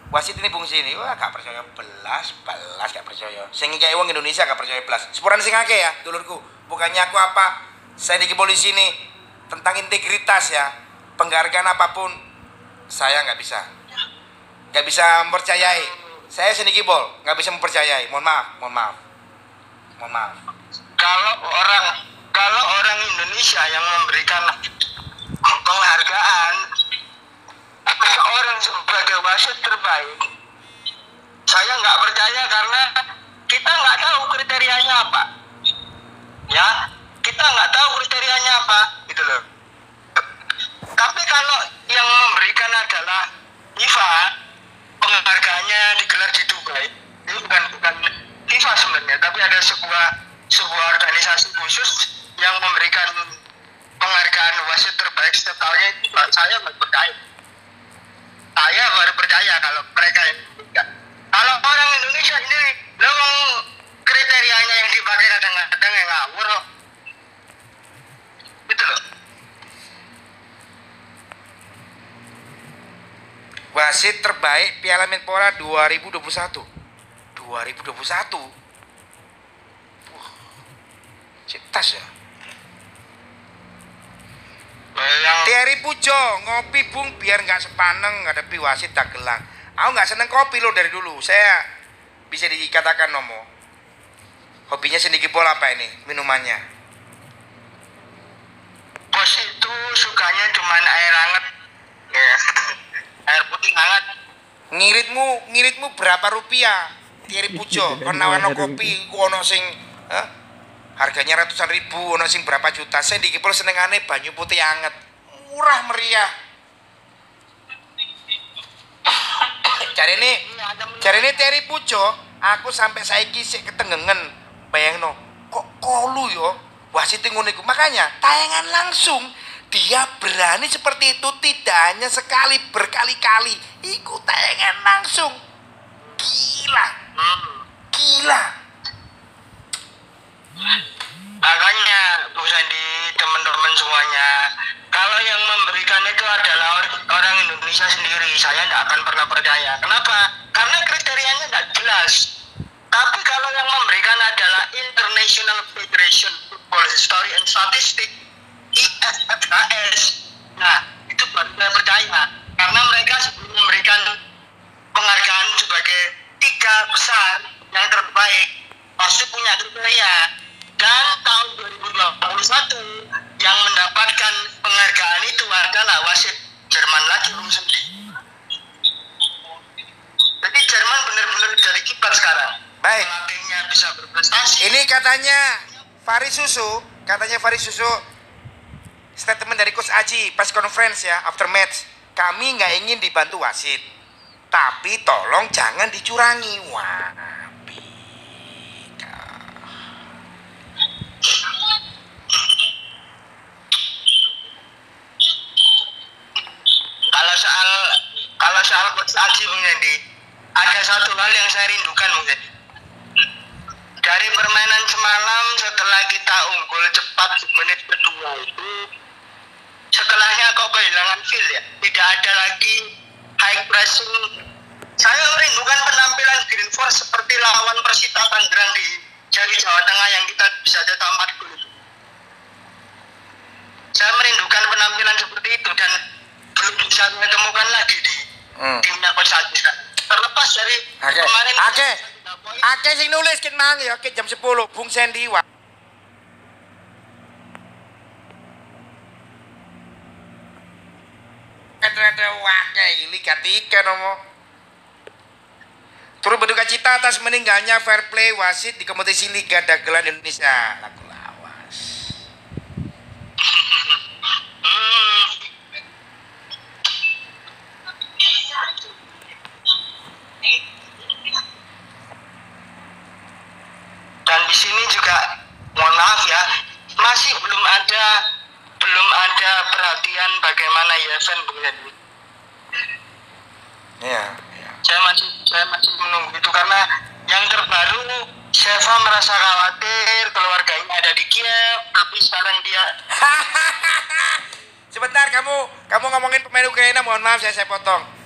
Wasit ini Bung Sini, wah gak percaya belas, belas gak percaya. Sing kayak uang Indonesia gak percaya belas. Sepuran sing akeh ya, dulurku. Bukannya aku apa, saya di polisi ini tentang integritas ya. Penghargaan apa pun, saya nggak bisa. Nggak bisa mempercayai. Saya sendiri bol, nggak bisa mempercayai. Mohon maaf, mohon maaf. Mohon maaf. kalau orang kalau orang Indonesia yang memberikan penghargaan seorang sebagai wasit terbaik saya nggak percaya karena kita nggak tahu kriterianya apa. Ya kita nggak tahu kriterianya apa gitu loh. Tapi kalau yang memberikan adalah FIFA penghargaannya digelar di Dubai. Ini bukan bukan FIFA sebenarnya tapi ada sebuah sebuah organisasi khusus yang memberikan penghargaan wasit terbaik setiap tahunnya itu saya nggak percaya saya baru percaya kalau mereka yang kalau orang Indonesia ini memang kriterianya yang dipakai kadang-kadang yang ngawur gitu loh Wasit terbaik Piala Menpora 2021. 2021. Wah. Cetas ya. Yang Thierry Pujo, ngopi bung biar nggak sepaneng ngadepi wasit dagelang. Aku nggak seneng kopi lo dari dulu. Saya bisa dikatakan nomo. Hobinya sendiri bola apa ini? Minumannya. bos itu sukanya cuman air hangat ya air putih hangat Ngiritmu, ngiritmu berapa rupiah? Thierry Pujo, nawarno kopi, ku ono sing eh, harganya ratusan ribu, ono sing berapa juta. Saya di Kipul senengane banyu putih anget, murah meriah. Cari ini, cari ini Thierry Pujo, aku sampai saiki sik ketenggengen. Bayangno, kok kolu yo, wasit ngono iku. Makanya tayangan langsung dia berani seperti itu tidak hanya sekali berkali-kali. Iku tayangan langsung. Gila, gila. Makanya Bu Sandi teman-teman semuanya kalau yang memberikan itu adalah or- orang Indonesia sendiri saya tidak akan pernah percaya. Kenapa? Karena kriterianya tidak jelas. Tapi kalau yang memberikan adalah International Federation Football History and Statistics IFFHS nah itu baru saya percaya. Karena mereka sebelum memberikan penghargaan sebagai tiga besar yang terbaik. Pasti punya kriteria dan tahun 2021 yang mendapatkan penghargaan itu adalah wasit Jerman lagi Bung Sugi Jadi Jerman benar-benar jadi kibat sekarang. Baik. Pelatihnya bisa berprestasi. Ini katanya Faris Susu, katanya Faris Susu statement dari Coach Aji pas conference ya after match. Kami nggak ingin dibantu wasit, tapi tolong jangan dicurangi. Wah, Kalau soal kalau soal Aji Bung Yandi, ada satu hal yang saya rindukan Bung Yandi. Dari permainan semalam setelah kita unggul cepat menit kedua itu setelahnya kok kehilangan feel ya. Tidak ada lagi high pressing. Saya merindukan penampilan Green Force seperti lawan Persita Tangerang di Jari Jawa Tengah yang kita bisa cetak 4 gol. Saya merindukan penampilan seperti itu dan belum bisa saya temukan lagi di Hmm. timnya Coach Aji sekarang. Terlepas dari Oke, kemarin oke, oke sing nulis kin mang ya, oke jam 10 Bung Sandy ini katika nomo. Turut berduka cita atas meninggalnya fair play wasit di kompetisi Liga Dagelan Indonesia. Lagu lawas. Hmm. Dan di sini juga mohon maaf ya, masih belum ada belum ada perhatian bagaimana Yeven Bung Yadi. Iya, iya. Saya masih saya masih menunggu itu karena yang terbaru Sheva merasa khawatir keluarganya ada di Kiev, tapi sekarang dia Sebentar kamu kamu ngomongin pemain Ukraina mohon maaf saya saya potong.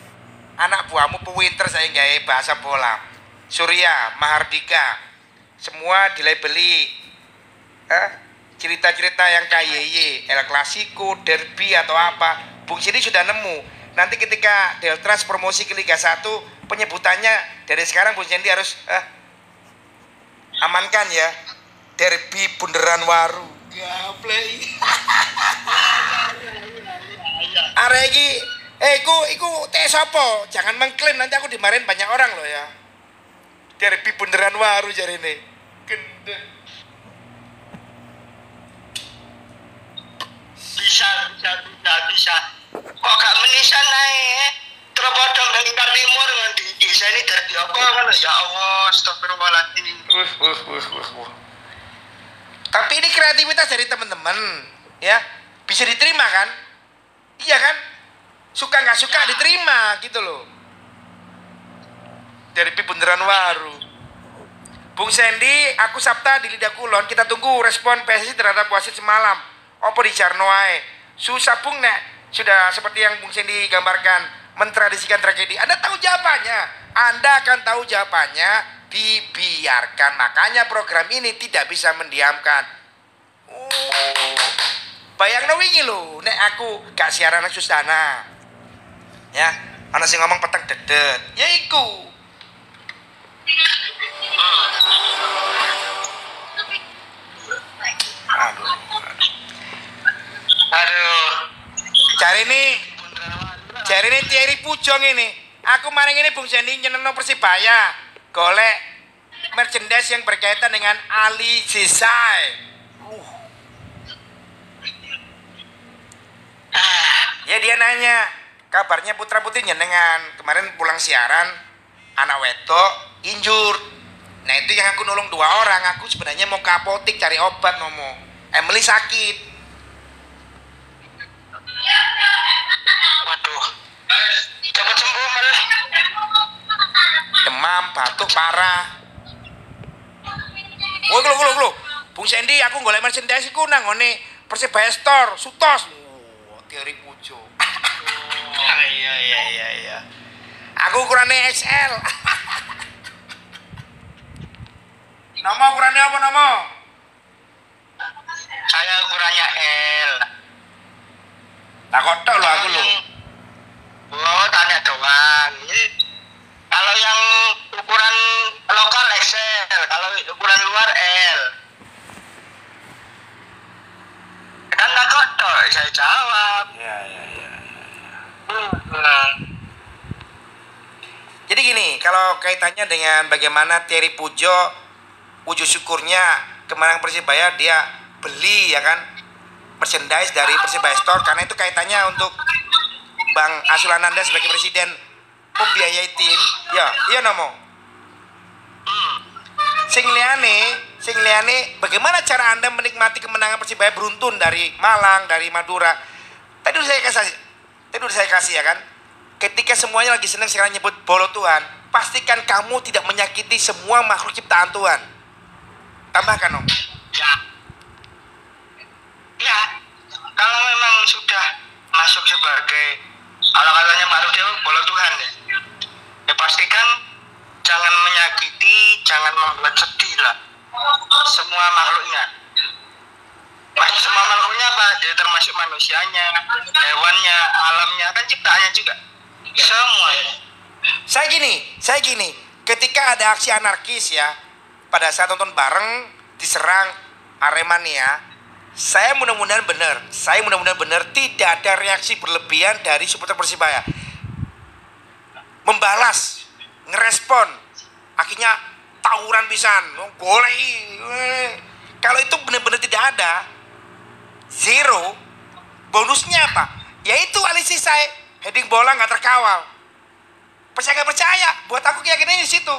Anak buahmu pewinter saya nggak bahasa bola. Surya, Mahardika, semua dilabeli eh, cerita-cerita yang KYY, El Clasico, Derby atau apa. Bung Sini sudah nemu. Nanti ketika Deltras promosi ke Liga 1, penyebutannya dari sekarang Bung Sendi harus eh, amankan ya. Derby Bundaran Waru. Gaplay. Arek iki eh iku iku teh sapa? Jangan mengklaim nanti aku dimarahin banyak orang loh ya. Derby Bundaran Waru jari ini. Gendeng. bisa bisa bisa bisa kok gak menisan naik terpodong dari Timur di desa ini dari apa kan ya Allah astagfirullahaladzim wuh, wuh, wuh. Tapi ini kreativitas dari teman-teman, ya bisa diterima kan? Iya kan? Suka nggak suka diterima gitu loh. Dari Bundaran Waru. Bung Sandy, aku Sabta di Lidah Kulon, kita tunggu respon PSSI terhadap wasit semalam. Opo di Jarnoae. Susah Bung Nek, sudah seperti yang Bung Sandy gambarkan, mentradisikan tragedi. Anda tahu jawabannya. Anda akan tahu jawabannya dibiarkan. Makanya program ini tidak bisa mendiamkan. Oh, bayang wingi lho, nek aku gak siaran Susana. Ya, ana sing ngomong peteng dedet. Ya iku. Aduh. aduh Cari ini, cari ini Thierry Pujong ini. Aku maring ini Bung Sandy nyenengno Persibaya. Golek merchandise yang berkaitan dengan Ali Zisai. Ya dia nanya, kabarnya putra putri nyenengan. Kemarin pulang siaran, anak wedok injur. Nah itu yang aku nolong dua orang. Aku sebenarnya mau ke apotik cari obat nomo. Emily sakit. waduh cepat sembuh malah demam, batuk parah. Woi, lu lu lu. Bung Sandy, aku golek merchandise iku nang ngene Persibaya Store, Sutos. Oh, teori pujo. Iya iya iya iya. Aku ukurannya XL. nama ukurannya apa nama? saya ukurannya L Takut tok lo aku lo. oh tanya doang ini kalau yang ukuran lokal XL kalau ukuran luar L kan tak kotor saya jawab Iya iya iya. Jadi gini, kalau kaitannya dengan bagaimana Terry Pujo wujud syukurnya kemenangan Persibaya dia beli ya kan merchandise dari Persibaya Store karena itu kaitannya untuk Bang Asulananda sebagai presiden membiayai tim. Ya, iya nomo. Sing liyane, sing liyane bagaimana cara Anda menikmati kemenangan Persibaya beruntun dari Malang, dari Madura. Tadi saya kasih tadi udah saya kasih ya kan. Ketika semuanya lagi senang sekarang nyebut bolo Tuhan, pastikan kamu tidak menyakiti semua makhluk ciptaan Tuhan. Tambahkan om. Ya. Ya. Kalau memang sudah masuk sebagai ala katanya Pak Rudi bola Tuhan ya. Ya pastikan jangan menyakiti, jangan membuat sedih lah. Semua makhluknya. Semua makhluknya apa? Jadi termasuk manusianya, hewannya, alamnya, kan ciptaannya juga. Semua. Saya gini, saya gini. Ketika ada aksi anarkis ya, pada saat nonton bareng diserang Aremania, saya mudah-mudahan benar, saya mudah-mudahan benar tidak ada reaksi berlebihan dari supporter Persibaya. Membalas, ngerespon, akhirnya tawuran pisan, golei. Kalau itu benar-benar tidak ada, zero, bonusnya apa? Yaitu alisi saya, heading bola nggak terkawal. Percaya nggak percaya, buat aku keyakinannya di situ.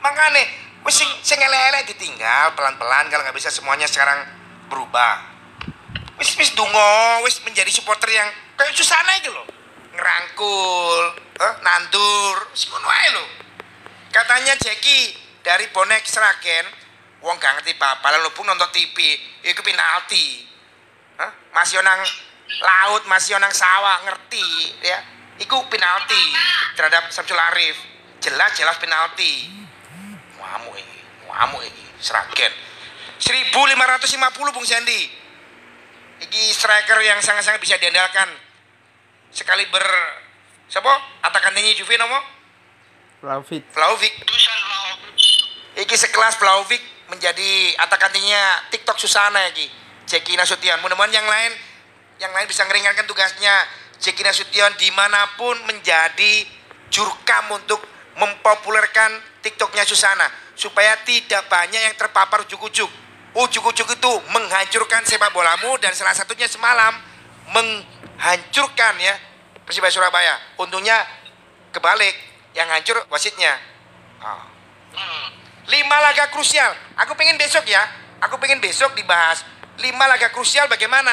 Makanya, sing elek-elek ditinggal pelan-pelan kalau nggak bisa semuanya sekarang berubah. Wis wis dungo, wis menjadi supporter yang kayak Susana itu loh. Ngerangkul, eh, nandur, semua loh. Katanya Jackie dari bonek Seragen, wong gak ngerti apa lalu pun nonton TV, itu penalti. Hah? Masih nang laut, masih nang sawah, ngerti ya. Iku penalti terhadap Samsul Arif. Jelas-jelas penalti. Ngamuk ini, ngamuk ini, Seragen. 1550 Bung Sandy. Iki striker yang sangat-sangat bisa diandalkan. Sekali ber Siapa? Atakan tinggi Juve nomo? Vlahovic Vlahovic. Dusan mau Iki sekelas Vlahovic menjadi atakan tingginya TikTok Susana iki. Jeki Nasution. Mudah-mudahan yang lain yang lain bisa meringankan tugasnya. Jeki Nasution di mana pun menjadi jurkam untuk mempopulerkan TikToknya Susana supaya tidak banyak yang terpapar ujuk-ujuk. Ujuk-ujuk itu menghancurkan sepak bolamu dan salah satunya semalam menghancurkan ya Persibaya Surabaya. Untungnya kebalik yang hancur wasitnya. Ah. Lima laga krusial. Aku pengen besok ya. Aku pengen besok dibahas lima laga krusial bagaimana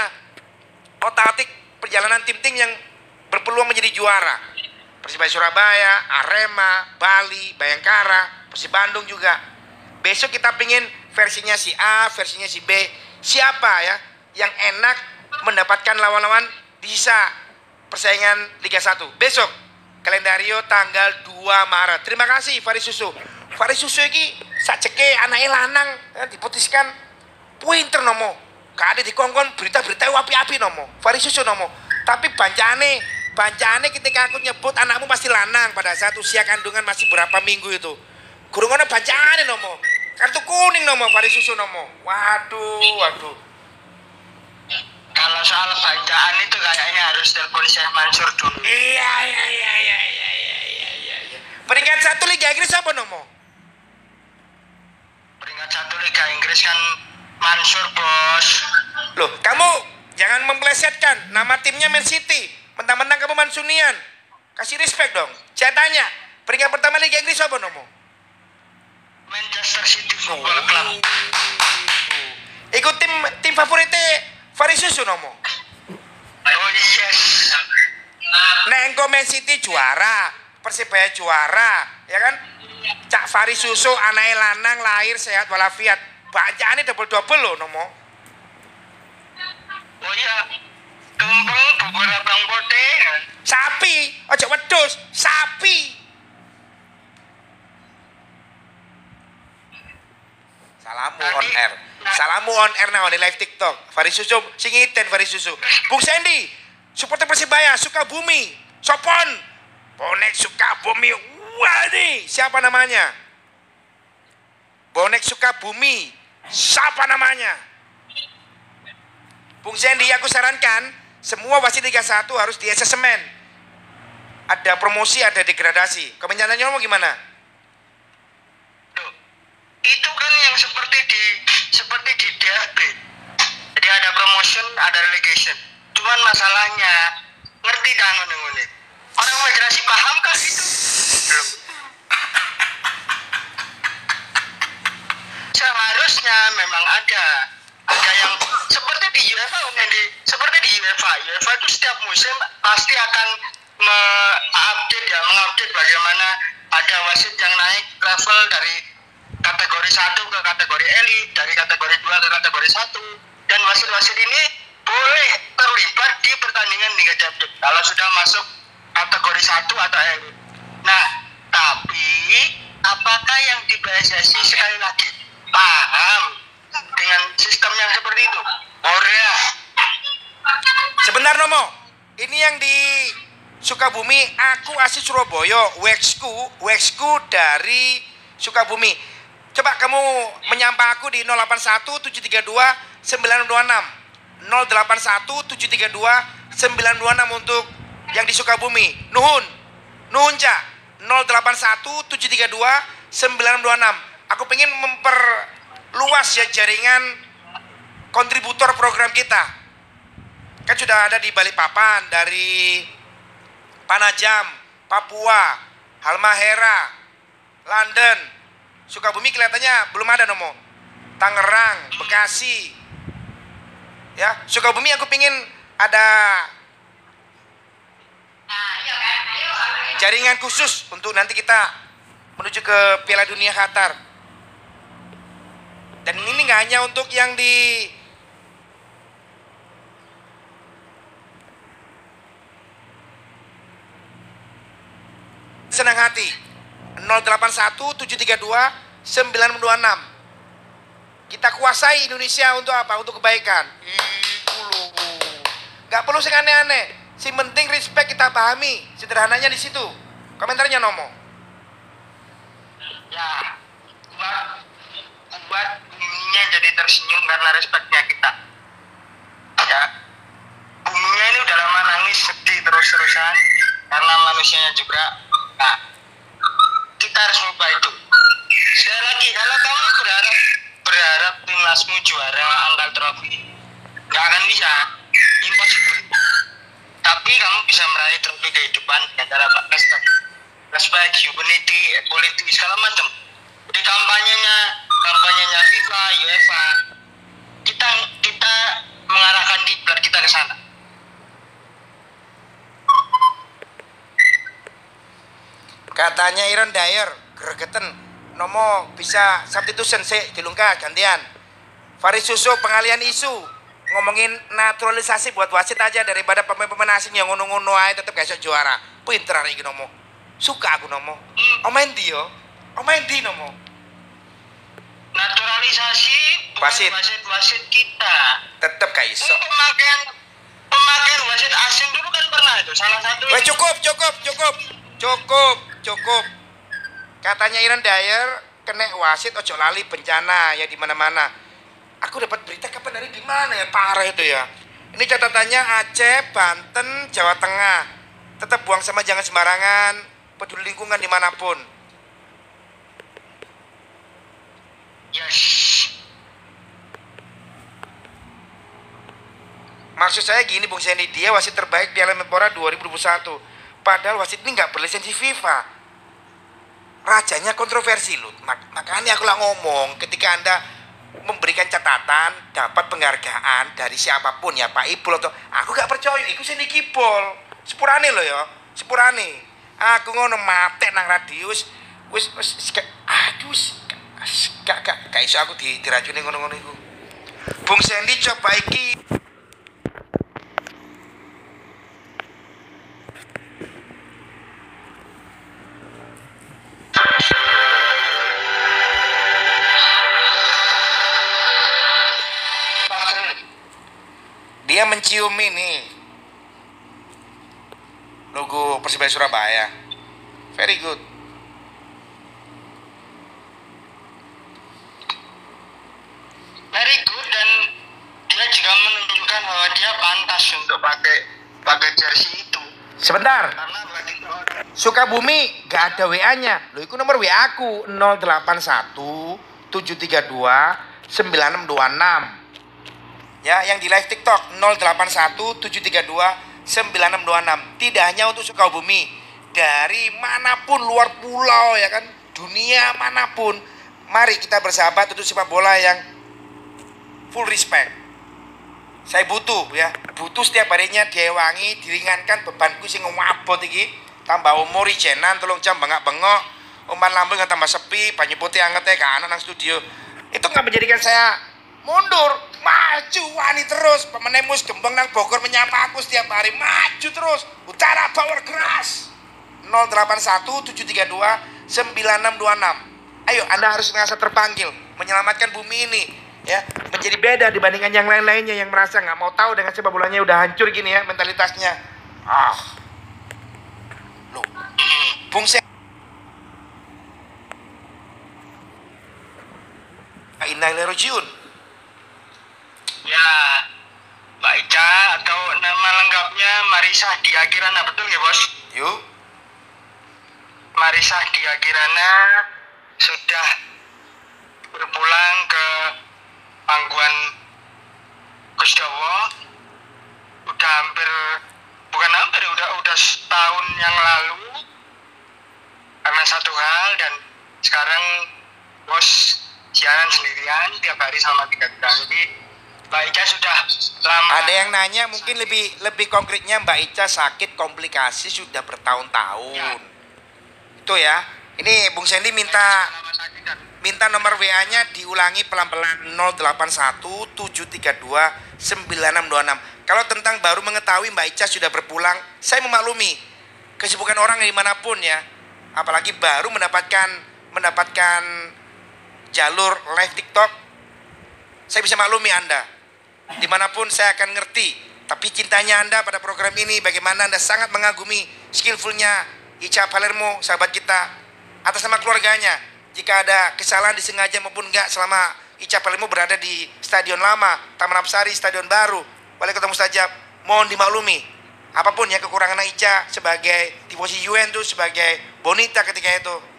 otak atik perjalanan tim-tim yang berpeluang menjadi juara. Persibaya Surabaya, Arema, Bali, Bayangkara, Persib Bandung juga. Besok kita pengen versinya si A, versinya si B. Siapa ya yang enak mendapatkan lawan-lawan di sisa persaingan Liga 1. Besok kalendario tanggal 2 Maret. Terima kasih Faris Susu. Faris Susu iki sajeke anaknya lanang ya, diputuskan pinter nomo. Kali dikongkon berita-berita api-api nomo, farisusu nomo. Tapi bancane, bancane ketika aku nyebut anakmu pasti lanang pada saat usia kandungan masih berapa minggu itu. Kurungannya bancane nomo. Kartu kuning nomo, farisusu nomo. Waduh, waduh. Kalau soal banjane itu kayaknya harus telepon saya Mansur dulu. Iya, iya, iya, iya, iya, iya, iya, iya, iya. Peringkat satu Liga Inggris apa nomo? Peringkat satu Liga Inggris kan Mansur bos. Loh, kamu jangan memplesetkan nama timnya Man City. Mentang-mentang kamu Mansunian. Kasih respect dong. Saya tanya, peringkat pertama Liga Inggris apa nomo? Manchester City Football Club. Ikut tim tim favoritnya Faris Susu nomo. Oh yes. Nah, engko Man City juara, Persibaya juara, ya kan? Cak Faris Susu anaknya lanang lahir sehat walafiat. Bacaannya double-double loh nomo. Oh iya. Kembang bubur abang bote. Sapi, ojo wedus, sapi. Salamu on air. Salamu on air now di live TikTok. Faris Susu sing iten Faris Susu. Bung Sandy, supporter Persibaya Sukabumi. Sopon. Bonek Sukabumi. Wah nih, siapa namanya? Bonek Sukabumi. Siapa namanya? Bung Sandy, aku sarankan semua wasit Liga 1 harus di asemen. ada promosi, ada degradasi. Kemenjangannya mau gimana? Tuh. Itu kan yang seperti di seperti di DFB. Jadi ada promotion, ada relegation. Cuman masalahnya ngerti kan ngono Orang migrasi paham kah itu? Belum. Seharusnya memang ada. Ada yang seperti di UEFA Hendy. seperti di UEFA. UEFA itu setiap musim pasti akan mengupdate ya mengupdate bagaimana ada wasit yang naik level dari kategori 1 ke kategori elit dari kategori 2 ke kategori 1 dan wasit-wasit ini boleh terlibat di pertandingan Liga Champions kalau sudah masuk kategori 1 atau elit. Nah tapi apakah yang di PSSI sekali lagi paham dengan sistem yang seperti itu Korea Sebentar Nomo, ini yang di Sukabumi, aku asli Surabaya, Wexku, Wexku dari Sukabumi. Coba kamu menyapa aku di 081 732 926. 081 732 926 untuk yang di Sukabumi. Nuhun. Nuhun, Cak. 081 732 926. Aku pengen memperluas ya jaringan kontributor program kita. Kan sudah ada di Balikpapan dari Panajam, Papua, Halmahera, London, Sukabumi kelihatannya belum ada nomo. Tangerang, Bekasi, ya Sukabumi aku pingin ada jaringan khusus untuk nanti kita menuju ke Piala Dunia Qatar. Dan ini nggak hanya untuk yang di senang hati 081 732 926 kita kuasai Indonesia untuk apa? Untuk kebaikan. Gak perlu sing aneh-aneh. Si penting respect kita pahami. Sederhananya di situ. Komentarnya Nomo. ya buat buat buminya jadi tersenyum karena respeknya kita. Ya. Buminya ini udah lama nangis sedih terus-terusan karena manusianya juga. Nah kita harus lupa itu. Sekali lagi kalau kamu berharap berharap timnasmu juara angkat trofi. Nggak akan bisa. Impossible. Tapi kamu bisa meraih trofi kehidupan antara Pak respect respect humanity equality segala macam. Di kampanyenya kampanyenya FIFA UEFA kita kita mengarahkan kiblat kita ke sana Katanya Iron Dyer, gregeten Nomo bisa substitution sih dilungka gantian. Faris Suso pengalian isu ngomongin naturalisasi buat wasit aja daripada pemain-pemain asing yang ngono-ngono aja tetap gak juara. Pinter hari ini Nomo. Suka aku Nomo. Omain di yo. Omain di Nomo. Naturalisasi Wasit. wasit wasit kita Tetap iso. Ini pemakaian pemakaian wasit asing dulu kan pernah itu salah satu Wah cukup, cukup, cukup, cukup, cukup. Katanya Iron Dyer kena wasit ojo lali bencana ya di mana-mana. Aku dapat berita kapan dari di mana ya parah itu ya. Ini catatannya Aceh, Banten, Jawa Tengah. Tetap buang sama jangan sembarangan. Peduli lingkungan di mana pun. Yes. Maksud saya gini Bung Sandy, dia wasit terbaik Piala Menpora 2021. Padahal wasit ini nggak berlisensi FIFA. Rajanya kontroversi loh. Mak- makanya aku lah ngomong ketika Anda memberikan catatan dapat penghargaan dari siapa pun ya Pak Ipul atau aku gak percaya. Iku sini kipol sepurane loh ya. Sepurane. Aku ngono mate nang radius. Wis wis aduh gak gak gak iso aku di diracuni ngono-ngono iku. Bung Sandy coba iki. Dia mencium ini. Logo Persibaya Surabaya. Very good very good dan dia juga menunjukkan bahwa dia pantas untuk pakai pakai jersey itu Sebentar. orang Sukabumi gak ada WA-nya. Loh, itu nomor WA aku 081 732 9626. Ya, yang di live TikTok 081 732 9626. Tidak hanya untuk Sukabumi, dari mana pun luar pulau ya kan, dunia mana pun. Mari kita bersahabat untuk sepak bola yang full respect. Saya butuh ya, butuh setiap harinya diewangi, diringankan bebanku sing ngabot iki. Tambah umur ijenan tolong jam bengak-bengok. Umpan lambung tambah sepi, banyu putih anget ya kanan nang studio. Itu nggak menjadikan saya mundur, maju wani terus. Pemenemus gembeng nang Bogor menyapa aku setiap hari, maju terus. Utara power keras. 081 732 9626. Ayo, Anda harus merasa terpanggil menyelamatkan bumi ini ya menjadi beda dibandingkan yang lain-lainnya yang merasa nggak mau tahu dengan sepak bolanya udah hancur gini ya mentalitasnya. Ah, Se Indah Lerojiun. ya Mbak Ica atau nama lengkapnya Marisa Dia Kirana betul ya bos? Yuk, Marisa Dia Kirana sudah berpulang ke pangkuan Kusdowo udah hampir bukan hampir udah udah setahun yang lalu karena satu hal dan sekarang bos siaran sendirian tiap hari sama tiga jadi Mbak Ica sudah lama ada yang nanya mungkin lebih lebih konkretnya Mbak Ica sakit komplikasi sudah bertahun-tahun. Ya. Itu ya. Ini Bung Sandy minta sakit dan minta nomor WA-nya diulangi pelan-pelan 081 732 9626. Kalau tentang baru mengetahui Mbak Ica sudah berpulang, saya memaklumi kesibukan orang di mana pun ya, apalagi baru mendapatkan mendapatkan jalur live TikTok, saya bisa maklumi Anda. Di mana pun saya akan ngerti, tapi cintanya Anda pada program ini, bagaimana Anda sangat mengagumi skillfulnya Ica Palermo, sahabat kita, atas nama keluarganya. Jika ada kesalahan disengaja maupun enggak selama Ica Palermo berada di stadion lama, Taman Apsari, stadion baru, Wali Kota Mustajab, mohon dimaklumi. Apa pun ya kekurangan Ica sebagai di posisi Juventus, sebagai bonita ketika itu.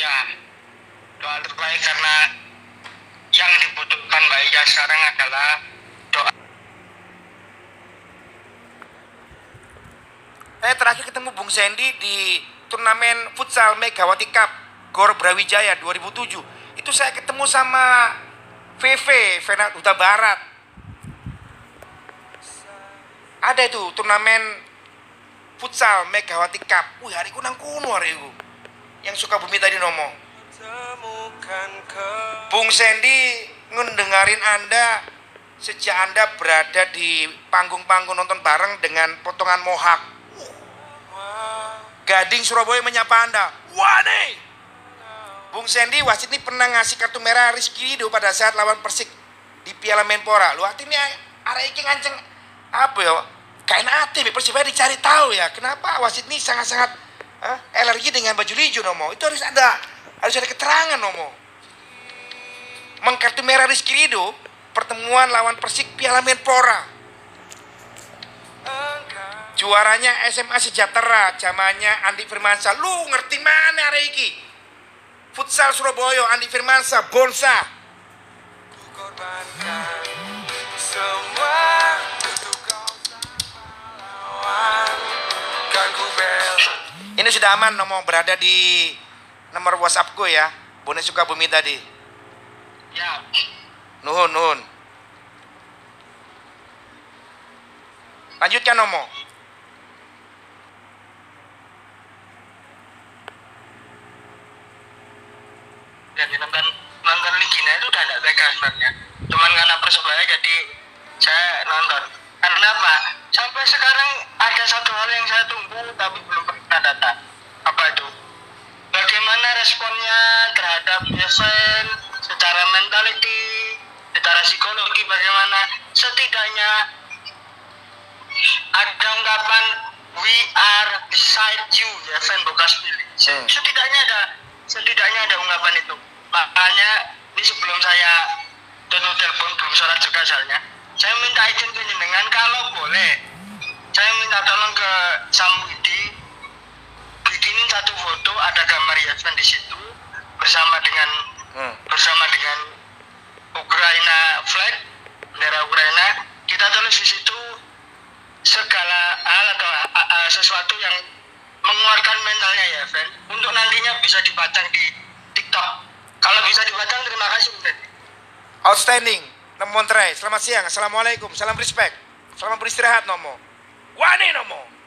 ya doa terbaik karena yang dibutuhkan Mbak Ica sekarang adalah doa Saya terakhir ketemu Bung Sandy di turnamen futsal Megawati Cup Gor Brawijaya 2007. Itu saya ketemu sama VV, Vena Huta Barat. Ada itu turnamen futsal Megawati Cup. Wih, hari kunang kuno hari itu. Yang suka bumi tadi ngomong. Bung Sandy ngedengarin Anda sejak Anda berada di panggung-panggung nonton bareng dengan potongan mohak. Gading Surabaya menyapa Anda. Wane! Bung Sandy wasit ini pernah ngasih kartu merah Rizky Ridho pada saat lawan Persik di Piala Menpora. Lu artinya arah iki nganceng apa ya? Kain hati Persibaya dicari tahu ya. Kenapa wasit ini sangat-sangat eh, alergi dengan baju hijau nomo? Itu harus ada harus ada keterangan nomo. Mengkartu merah Rizky Ridho pertemuan lawan Persik Piala Menpora. Juaranya SMA Sejahtera, zamannya Andi Firmansyah. Lu ngerti mana hari iki? Futsal Surabaya, Andi Firmansyah, Bonsa. Ini sudah aman nomor berada di nomor WhatsAppku ya. Bonus suka bumi tadi. ya Nuhun, nuhun. Lanjutkan nomor. Jadi nonton nonton Ligina itu udah tidak tega sebenarnya. Cuman karena persebaya jadi saya nonton. Karena apa? Sampai sekarang ada satu hal yang saya tunggu tapi belum pernah datang. Apa itu? Bagaimana responnya terhadap Yesen secara mentality secara psikologi bagaimana? Setidaknya ada ungkapan we are beside you ya pilih. Hmm. setidaknya ada setidaknya ada ungkapan itu makanya ini sebelum saya tutup telepon belum sholat juga soalnya saya minta izin ke jenengan kalau boleh saya minta tolong ke Samudi bikinin satu foto ada gambar Yasmin di situ bersama dengan Hmm. bersama dengan Ukraina flag bendera Ukraina. Kita tulis di situ segala hal atau a- a- sesuatu yang menguatkan mentalnya ya Fen untuk nantinya bisa dipajang di TikTok kalau bisa dipajang terima kasih Fen Outstanding. Nomo Monterai. Selamat siang. Assalamualaikum. Salam respect. Selamat beristirahat Nomo. Wani Nomo.